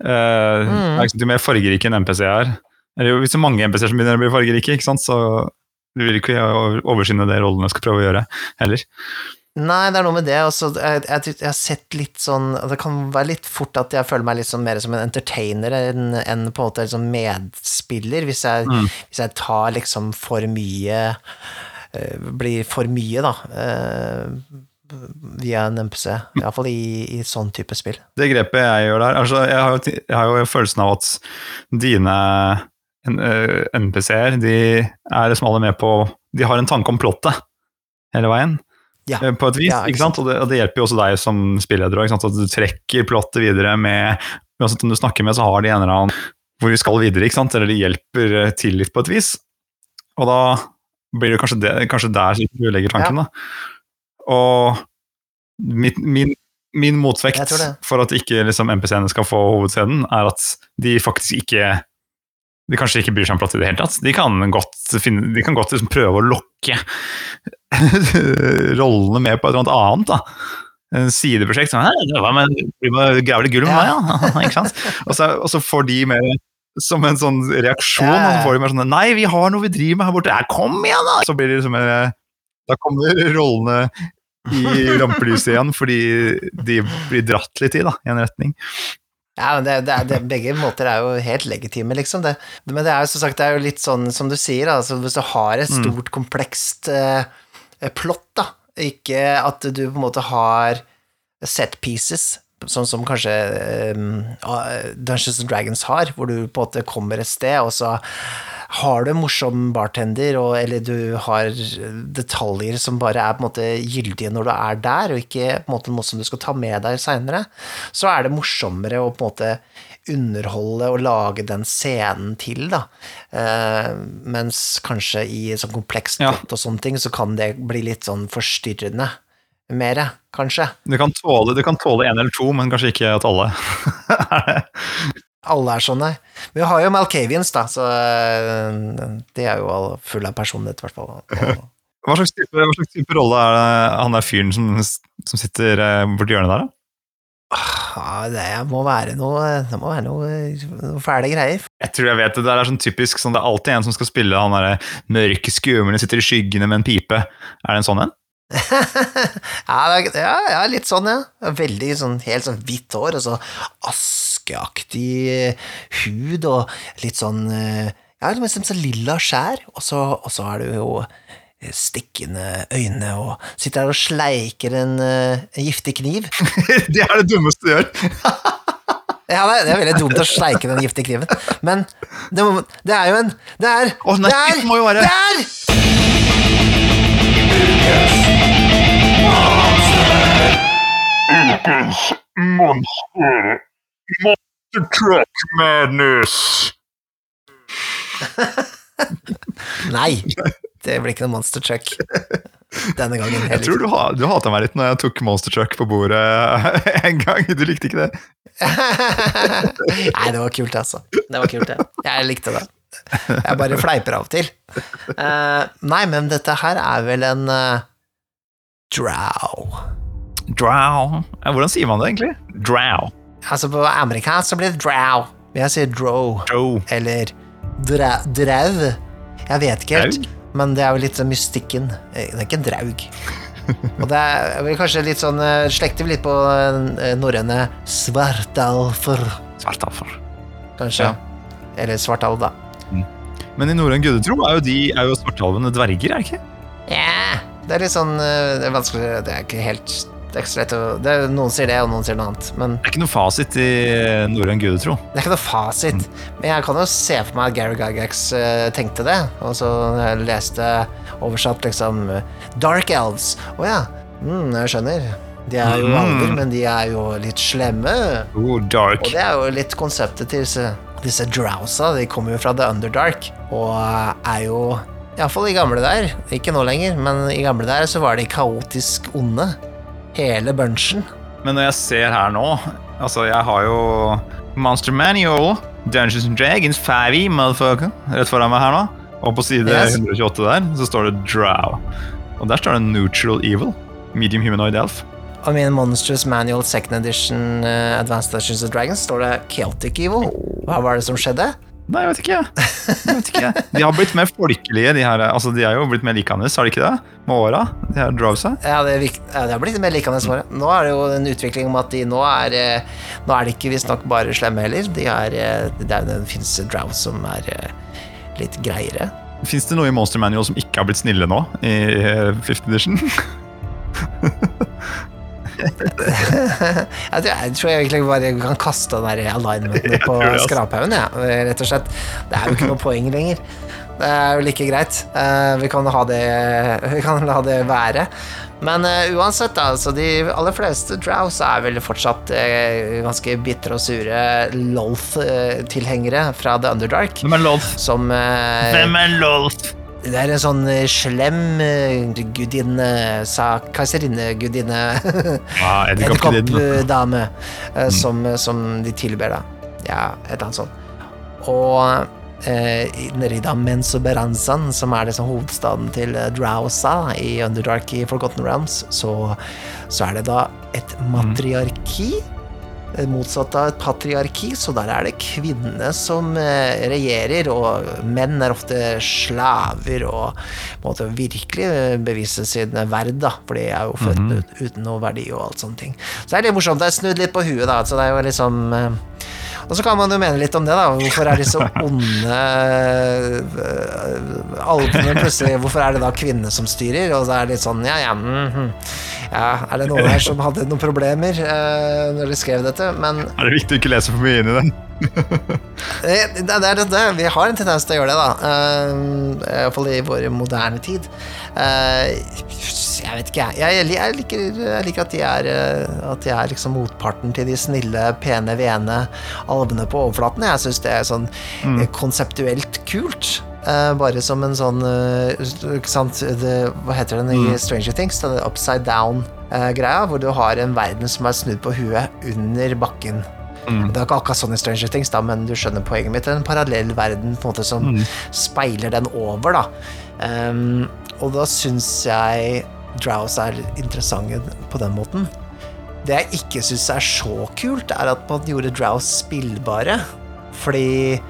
Eh, Mm. det er sant, Jo mer fargerike enn NPC er eller Hvis det er mange NPC-er som begynner å bli fargerike, ikke sant, så du vil ikke overskinne det rollene skal prøve å gjøre, heller. Nei, det er noe med det. Også, jeg, jeg, jeg har sett litt sånn Det kan være litt fort at jeg føler meg litt sånn mer som en entertainer enn en på en måte liksom medspiller, hvis jeg, Mm. hvis jeg tar liksom for mye eh, Blir for mye, da. eh, via en MPC. Iallfall i, i sånn type spill. Det grepet jeg gjør der altså, jeg, har jo, jeg har jo følelsen av at dine en- eh, NPC-er, de er liksom alle med på De har en tanke om plottet hele veien. Ja. eh, På et vis, Ja, ikke sant? Og det, det hjelper jo også deg som spilleder ikke sant? At du trekker plottet videre med Uansett om du snakker med, så har de en eller annen hvor vi skal videre, ikke sant? Eller de hjelper eh, til litt på et vis. Og da blir det kanskje, det, kanskje der du legger tanken, da. Og mitt, min, min motvekt for at ikke liksom, MPC-ene skal få hovedscenen, er at de faktisk ikke de kanskje ikke bryr seg om plott i det hele tatt. De kan godt, finne, de kan godt liksom prøve å lokke rollene med på et eller annet annet. da. En sideprosjekt. Sånn, «Hæ, hva med, Vi må graver litt gull med meg, ja? Ikke sant? Og så, og så får de mer som en sånn reaksjon, og så får de mer sånn Nei, vi har noe vi driver med her borte. Ja, kom igjen, da! Så blir det liksom Da kommer rollene i rampelyset igjen, fordi de blir dratt litt i, da, i en retning. Ja, men det, det, det, begge måter er jo helt legitime, liksom. Det. Men det er jo som sagt det er jo litt sånn som du sier, altså, hvis du har et stort, komplekst eh, plott, da, ikke at du på en måte har set pieces, sånn som kanskje eh, Dungeons and Dragons har, hvor du på en måte kommer et sted, og så har du en morsom bartender, og, eller du har detaljer som bare er på en måte gyldige når du er der, og ikke på en måte noe som du skal ta med deg seinere, så er det morsommere å på en måte underholde og lage den scenen til, da. Eh, mens kanskje i sånn komplekst Ja. og sånne ting, så kan det bli litt sånn forstyrrende. Mere, kanskje. Du kan tåle, du kan tåle en eller to, men kanskje ikke at alle er det. Alle er sånne. Vi har jo Malkavians, da, så de er jo fulle full av personlighet, i hvert fall. Hva slags type, hva slags type rolle er det han der fyren som, som sitter eh, borti hjørnet der, da? Ja, det må være noe Det må være noe, noe fæle greier. Jeg tror jeg vet det. Det er sånn typisk sånn, Det er alltid en som skal spille han derre mørke skumle, sitter i skyggene med en pipe. Er det en sånn en? ja, er- ja, ja, litt sånn, ja. Veldig sånn helt sånn hvitt hår, og så askeaktig hud, og litt sånn eh, Ja, liksom så sånn lilla skjær, og så, og så er det jo stikkende øyne, og sitter her og sleiker en, eh, en giftig kniv. det er det dummeste du gjør! Ja, det er, det er veldig dumt å sleike den giftige kniven, men det, det er jo en Det er Oh, nei, Det er det må er Monster Monster Truck Madness! Nei! Det blir ikke noe monster truck denne gangen Jeg tror du, ha, du hata meg litt når jeg tok Monster Truck på bordet en gang. Du likte ikke det? Nei, det var kult, altså. Det var kult, det. Jeg likte det. Jeg bare fleiper av og til. Uh, nei, men dette her er vel en uh, drow. Drow. Hvordan sier man det egentlig? Drow. Altså, på amerikansk så blir det drow. Men jeg sier drow. drow. Eller dra, drau. Jeg vet ikke helt, Draug? men det er jo litt sånn mystikken. Eh, Det er ikke en draug. Og det er vel kanskje litt sånn Slekter litt på norrøne svartalfer, Svartalfer. kanskje. Ja. Eller svartalv, da. Men i norrøn gudetro er jo de er jo svartalvene dverger, er det ikke? Ja, det er litt sånn eh, Det er vanskelig Det er ikke helt Det er ikke så lett å det er, Noen sier det, og noen sier noe annet. Men Det er ikke noe fasit i norrøn gudetro. det er ikke noe fasit. Men jeg kan jo se for meg at Gary Gygax uh, tenkte det. Og så jeg leste oversatt liksom eh, Dark Elves. Å ja, mm, jeg skjønner. De er jo Mm. alver, men de er jo litt slemme. Oh, dark. Og det er jo litt konseptet til disse, drowsa. De kommer jo fra The Underdark, og er jo Iallfall i gamle der, ikke nå lenger, men i gamle der så var de kaotisk onde. Hele bunchen. Men når jeg ser her nå Altså, jeg har jo Monster Manual, Dungeons and Dragons, 5e, motherfucker, rett foran meg her nå. Og på side Yes. 128 der, så står det Drow. Og der står det Neutral Evil. Medium Humanoid Elf. Og min Monstrous Manual Second Edition uh, Advanced Dungeons and Dragons står det Chaotic Evil. Hva var det som skjedde? Nei, jeg vet ikke. Jeg vet ikke. De har blitt mer folkelige, de her. Altså, de er jo blitt mer likende, har de ikke det? Med åra, de her drowsa. Ja, det, er ja, de har blitt mer likende svaret. Nå er det jo en utvikling om at de nå er eh, Nå er de ikke visstnok bare slemme heller. De er, eh, det, er, det fins drows som er eh, litt greiere. Fins det noe i Monster Manual som ikke har blitt snille nå, i eh, 5th edition? Jeg tror, jeg tror egentlig bare kan kaste den der alignmenten på altså. skraphaugen, ja, rett og slett. Det er jo ikke noe poeng lenger. Det er jo like greit. Eh, vi, kan ha det, vi kan la det være. Men eh, uansett, da, de aller fleste drows er vel fortsatt eh, ganske bitre og sure Lolth-tilhengere fra The Underdark. Hvem er Lolth? Som Hvem er Lolth? Det er en sånn eh, slem eh, gudinne, sa keiserinnegudinne Ah, Edderkoppdame eh, som, som de tilber, da. Ja, et eller annet sånt. Og eh, nede i Damens og Beranzan, som er liksom hovedstaden til Drowsa i Underdark i Forgotten Realms, så, så er det da et matriarki. eh, Motsatt av et patriarki, så der er det kvinnene som eh, regjerer, og menn er ofte slaver og måte virkelig eh, bevise sin verd, da, for de er jo født ut, uten noe verdi og alt sånne ting. Så det er litt morsomt. Det er snudd litt på huet, da, så det er jo liksom eh, og så kan man jo mene litt om det, da. Hvorfor er disse så onde øh, alvene plutselig? Hvorfor er det da kvinnene som styrer? Og så er det litt sånn, ja, ja, mm, ja Er det noen her som hadde noen problemer uh, når de skrev dette? Men Er det viktig å ikke lese for mye inn i den? det, det, det det. Vi har en tendens til å gjøre det, da. Uh, Iallfall i vår moderne tid. Uh, jeg vet ikke, jeg. Jeg, jeg, liker, jeg liker at de er eh, At de er liksom motparten til de snille, pene, vene alvene på overflaten. Jeg syns det er sånn mm. konseptuelt kult. Uh, bare som en sånn uh, sant det, Hva heter den i Stranger Things? Den upside down-greia, hvor du har en verden som er snudd på huet under bakken. Det er ikke akkurat sånn i Stranger Things, da, men du skjønner poenget mitt. Det er en parallell verden på en måte som speiler den over. da. Um, og da syns jeg Drows er interessante på den måten. Det jeg ikke syns er så kult, er at man gjorde Drows spillbare. Fordi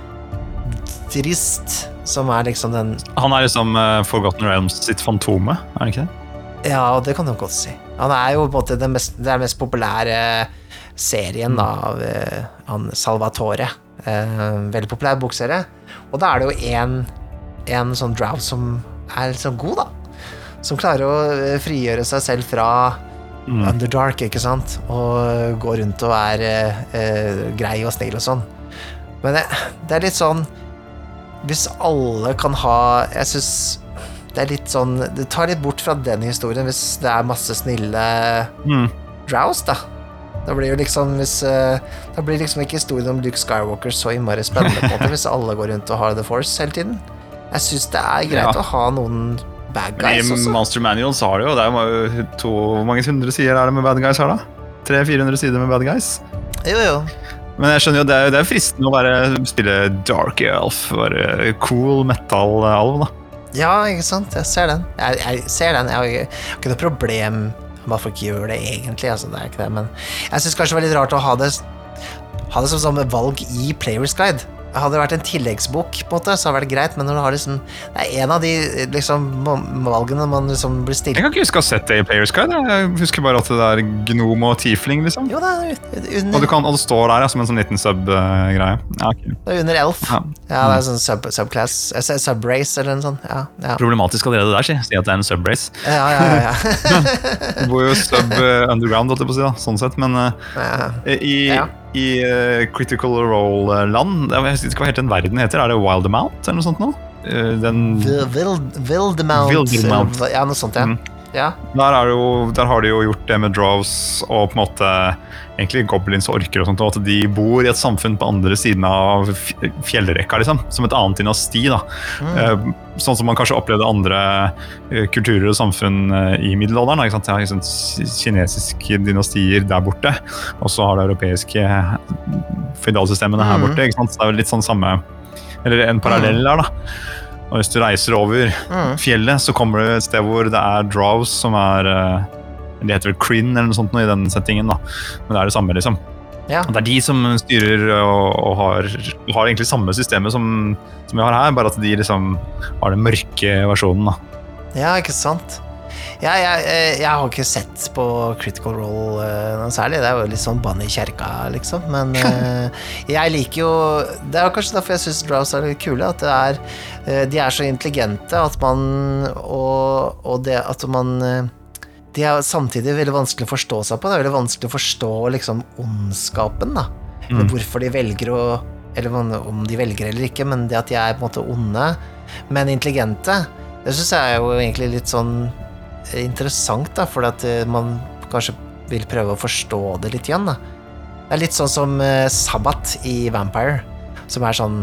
Drist, som er liksom den Han er liksom uh, Forgotten Realms sitt fantome, er han ikke det? Ja, det kan du godt si. Han er jo på en måte den mest, den mest populære serien da, av eh, han Salvatore. Eh, veldig populær bokserie. Og da er det jo en, en sånn drow som er sånn god, da. Som klarer å eh, frigjøre seg selv fra Underdark, ikke sant? Og gå rundt og er eh, grei og snill og sånn. Men det, det er litt sånn Hvis alle kan ha Jeg syns det er litt sånn Det tar litt bort fra den historien hvis det er masse snille Mm. drows, da. Da blir jo liksom hvis eh, Da blir liksom ikke historien om Luke Skywalker så innmari spennende, på det hvis alle går rundt og har The Force hele tiden. Jeg syns det er greit Ja. å ha noen bad Men også I også. Monster Manual så har du jo Det er jo to, Hvor mange hundre sider er det med bad guys her, da? 300-400 sider med bad guys? Jo, jo. Men jeg skjønner jo, det er, det er fristende å bare spille dark elf. Bare cool metal-alv, da. Ja, ikke sant. Jeg ser den. Jeg, jeg ser den. Jeg har ikke noe problem at folk gjør det, egentlig. Altså, det er ikke det. Men jeg syns kanskje det var litt rart å ha det ha det som, som valg i Players Guide. Hadde det vært en tilleggsbok, på en måte, så hadde det vært greit, men når du har liksom Det er en av de liksom, valgene man liksom blir stilt Jeg kan ikke huske å ha sett det i Players Guide. Jeg husker bare at det er gnom og tiefling, liksom. Jo, det er Og, du kan, og det står der ja, som en sånn liten sub-greie. Ja, okay. det er under elf. Ja. Ja, det er sånn sub, subclass eh, sub- Subrace eller en sånn. Ja, ja. Problematisk allerede der, si. Si at det er en subrace. Ja, ja, ja, ja. du bor jo sub eh, underground, holdt jeg på å si, da, sånn sett, men uh, ja. i, Ja. I uh, Critical Role-land Jeg vet ikke hva helt den verden heter. Er det Wild Amount eller noe sånt nå? Uh, Den, Vil- Vild- Wildemount. Wildemount. Ja, noe sånt, ja. Mm. Ja. der, er jo, der har de jo gjort det med drows og på en måte egentlig goblins og orker og sånt, og at de bor i et samfunn på andre siden av fjellrekka, liksom. Som et annet dynasti, da. Mm. Sånn som man kanskje opplevde andre eh, kulturer og samfunn eh, i middelalderen. Ikke sant? Liksom kinesiske dynastier der borte, og så har det europeiske eh, føydalsystemene her Mhm. borte. ikke sant? Så det er jo litt sånn samme Eller en parallell der, da. Og hvis du reiser over Mm. fjellet, så kommer du et sted hvor det er drows som er De heter vel Crin eller noe sånt nå i den settingen, da. Men det er det samme, liksom. Ja. Det er de som styrer og, og har, har egentlig samme systemet som, som vi har her, bare at de liksom har den mørke versjonen, da. Ja, ikke sant? Ja, jeg, eh, jeg har ikke sett på Critical Role eh, noe særlig. Det er jo litt sånn bann i kjerka, liksom. Men eh, jeg liker jo Det er kanskje derfor jeg syns Drows er litt kule. At det er, de er så intelligente at man Og, og det at man De er samtidig veldig vanskelig å forstå seg på. Det er veldig vanskelig å forstå liksom ondskapen, da. Mm. hvorfor de velger å Eller om de velger eller ikke, men det at de er på en måte onde, men intelligente, det syns jeg er jo egentlig litt sånn interessant, da, for at eh, man kanskje vil prøve å forstå det litt igjen, da. Det er litt sånn som eh, Sabbat i Vampire, som er sånn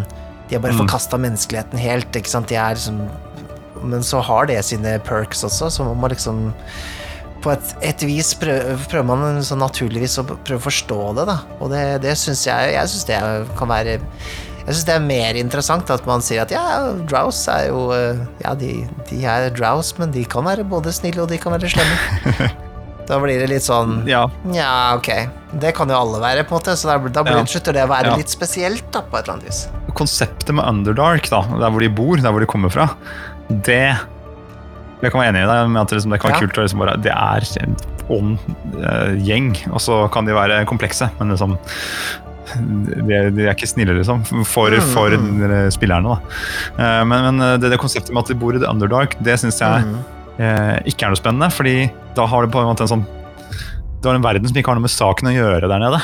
De har bare Mm. forkasta menneskeligheten helt, ikke sant. De er liksom Men så har det sine perks også, så man må liksom på et, et vis prøver, prøver man sånn naturligvis å prøve å forstå det, da. Og det, det syns jeg Jeg syns det kan være Jeg syns det er mer interessant at man sier at ja, drows er jo eh, Ja, de, de er drows, men de kan være både snille og de kan være slemme. Da blir det litt sånn Ja, Ja, ok. Det kan jo alle være, på en måte, så da, da blir, Ja. slutter det å være Ja. litt spesielt, da, på et eller annet vis. Konseptet med Underdark, da, der hvor de bor, der hvor de kommer fra, det Jeg kan være enig i deg med at det, liksom, det kan være kult. å Liksom bare, det er en ond eh, gjeng, og så kan de være komplekse, men liksom de, de er ikke snille, liksom, for, Mm, for mm. eh, spillerne. da. Eh, men men eh, det, det konseptet med at de bor i The Underdark, det syns jeg Mm. eh, ikke er noe spennende, fordi da har du på en måte en sånn Du har en verden som ikke har noe med saken å gjøre der nede.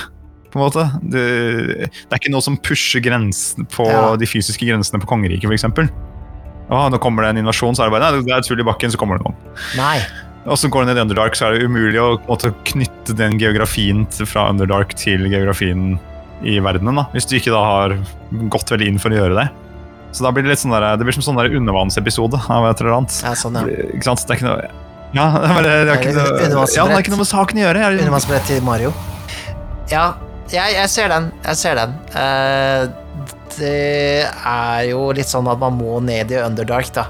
På en måte. Det, det er ikke noe som pusher grensen på Ja. de fysiske grensene på kongeriket, f.eks. Å, nå kommer det en invasjon, så er det bare nei, det er et hull i bakken, så kommer det noen. Nei. Og så går det ned i Underdark, så er det umulig å måtte, knytte den geografien fra Underdark til geografien i verdenen, da. Hvis du ikke da har gått veldig inn for å gjøre det. Så da blir det litt sånn der, det blir som sånn der undervannsepisode av et eller annet. Ja, sånn, ja. Ikke sant? Det er ikke noe Ja, det er, det er, ikke, noe, ja, det er ikke noe med saken å gjøre. Jeg, Undervannsbrett til Mario. Ja, jeg, jeg ser den. Jeg ser den. Uh, det er jo litt sånn at man må ned i Underdark, da.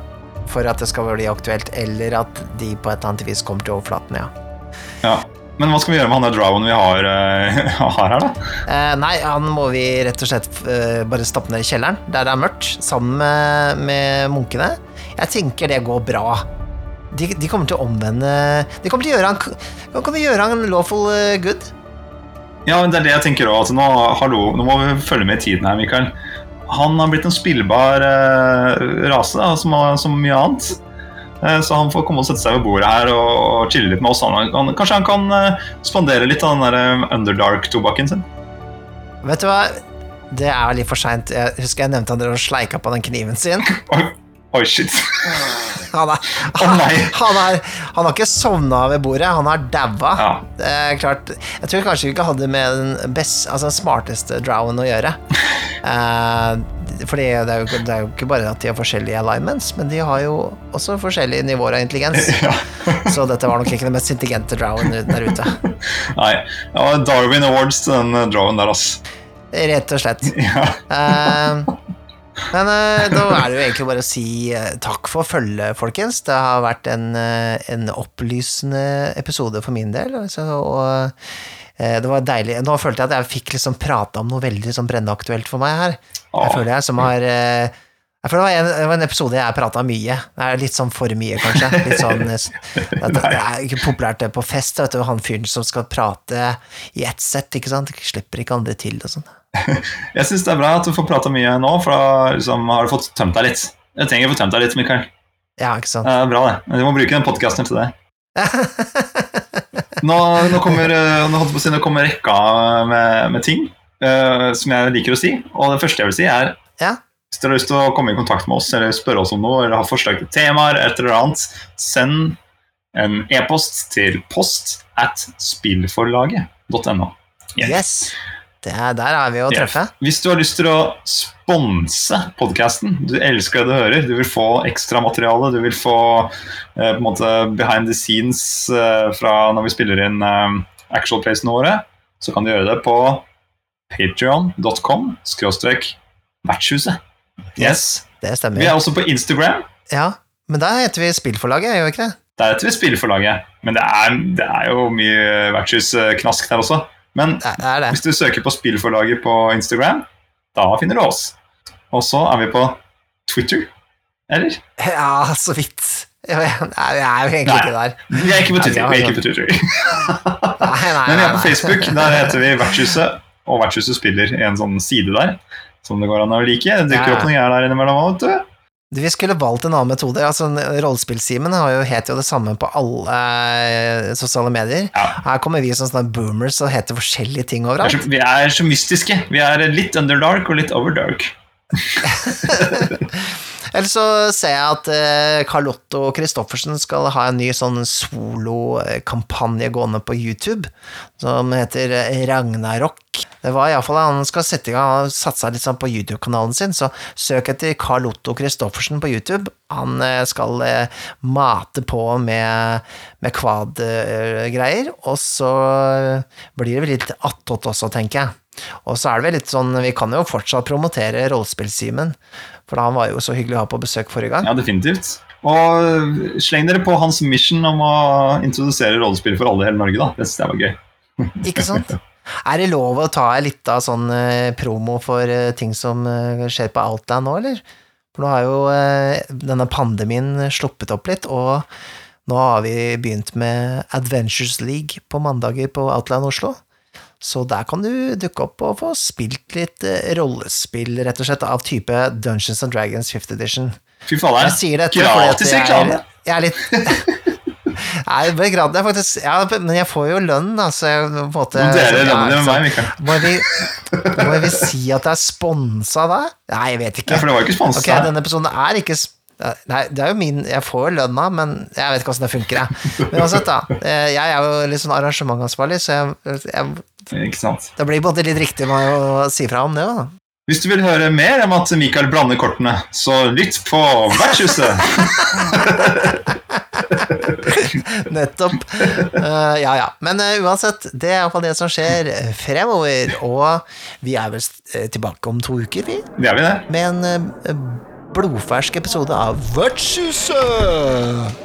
For at det skal bli aktuelt, eller at de på et eller annet vis kommer til overflaten, ja. ja. Men hva skal vi gjøre med han der drawen vi har, uh, har her, da? Eh, nei, han må vi rett og slett uh, bare stappe ned i kjelleren, der det er mørkt, sammen med, med munkene. Jeg tenker det går bra. De, de kommer til å omvende De kommer til å gjøre han kan vi gjøre han lawful eh, good. Ja, men det er det jeg tenker også. Altså, nå, hallo, nå må vi følge med i tiden her, Mikael. Han har blitt en spillbar uh, rase, da, som, som mye annet. Eh, så han får komme og sette seg ved bordet her og, chille litt med oss. Han, han, kanskje han kan eh, spandere litt av den der eh, Underdark-tobakken sin? Vet du hva? Det er litt for seint. Jeg husker jeg nevnte han drev og sleika på den kniven sin. Oi, shit. Han, er, han, han, er, han har ikke sovna ved bordet, han har daua. Ja. Det er klart Jeg tror kanskje vi ikke hadde med den best, altså smarteste drowen å gjøre. Eh, fordi det er, jo, det er jo ikke bare at de har forskjellige alignments, men de har jo også forskjellige nivåer av intelligens. ja. Så dette var nok ikke den mest intelligente drowen der ute. Nei. Det var Darwin Awards til den eh, drowen der, ass. Rett og slett. Ja. Eh, men uh, da er det jo egentlig bare å si uh, takk for følget, folkens. Det har vært en, uh, en opplysende episode for min del. Altså, og det var deilig. Nå følte jeg at jeg fikk liksom prata om noe veldig sånn brennende aktuelt for meg her. Jeg føler jeg som har jeg føler det var, en, det var en episode jeg prata mye. Det er litt sånn for mye, kanskje. Litt sånn, det, det er ikke populært det på fest. Vet du, Han fyren som skal prate i ett sett, ikke sant. Slipper ikke andre til og sånn. Jeg syns det er bra at du får prata mye nå, for da liksom, har du fått tømt deg litt. Jeg trenger å få tømt deg litt, Mikael. Ja, ikke sant. Det er bra, det. Men Du må bruke den podkasten til det. Nå, nå kommer, eh, nå si, nå kommer rekka med, med ting uh, som jeg liker å si. Og det første jeg vil si, er Ja. hvis dere har lyst til å komme i kontakt med oss eller spørre oss om noe, eller ha forslag til temaer, et eller annet, send en e-post til post at spillforlaget.no. Yes. Yes. Det er, der er vi å treffe. Hvis du har lyst til å sponse podkasten, du elsker det du hører, du vil få ekstramateriale, du vil få eh, måte behind the scenes eh, fra når vi spiller inn eh, actual placene våre, så kan du gjøre det på patreon.com skråstrek vertshuset. Yes. Det stemmer. Vi er også på Instagram. Ja, men der heter vi Spillforlaget, gjør vi ikke det? Der heter vi Spillforlaget. Men det er, det er jo mye vertshusknask der også. Men Det det. Hvis du søker på Spillforlaget på Instagram, da finner du oss. Og så er vi på Twitter. Eller? Ja, så vidt. Nei, vi er jo egentlig Nei. ikke der. Vi er ikke på Twitter. vi Vi er sånn- ikke på Twitter. Nei, Men vi er på. Facebook. Der heter vi Vertshuset. Og Vertshuset spiller i en sånn side der som det går an å like. Det dukker opp noen greier der innimellom òg, vet du. Vi skulle valgt en annen metode. altså rollespill-Simen heter het jo det samme på alle eh, sosiale medier. Ja. Her kommer vi som sånne boomers og heter forskjellige ting er, overalt. så, vi er så mystiske. Vi er litt underdark og litt overdark. Eller så ser jeg at eh, Carlotto Christoffersen skal ha en ny sånn solokampanje gående på YouTube, som heter eh, Ragnarok. Det var iallfall Han skal sette i gang, satsa litt sånn på YouTube-kanalen sin, så søk etter Carl Otto Christoffersen på YouTube. Han eh, skal eh, mate på med, med kvad-greier, og så blir det vel litt attåt også, tenker jeg. Og så er det vel litt sånn, vi kan jo fortsatt promotere Rollespill-Simen, for han var jo så hyggelig å ha på besøk forrige gang. Ja, definitivt. Og sleng dere på hans mission om å introdusere rollespill for alle i hele Norge, da. Det syns jeg var gøy. Ikke sant? Er det lov å ta en av sånn eh, promo for eh, ting som eh, skjer på Outland nå, eller? For nå har jo denne pandemien sluppet opp litt, og nå har vi begynt med Adventures League på mandager på Outland Oslo. Så der kan du dukke opp og få spilt litt rollespill, rett og slett, av type Dungeons and Dragons 5th edition. Fy faen, Jeg sier dette gratis jeg reklame! er, jeg er litt Nei, gratis, er faktisk ja, Men jeg får jo lønn, da, så jeg på en måte Nå deler lønnen med meg, Mikael. Må vi, må vi si at det er sponsa da? Nei, jeg vet Ja, ikke. for det var ikke sponsa. Okay, denne episoden er ikke Nei, det er jo min Jeg får jo lønna, men jeg vet ikke åssen det funker, jeg. Men uansett, da. eh, Jeg er jo litt sånn arrangementansvarlig, så jeg, jeg? Det blir måte litt riktig med å si fra om det òg, da. Hvis du vil høre mer om at Mikael blander kortene, så lytt på Vertshuset! Nettopp. Uh, ja, ja. Men uh, uansett, det er iallfall det som skjer fremover. Og vi er vel eh, tilbake om to uker, vi, Det er vi, det. med en uh, blodfersk episode av Vertshuset!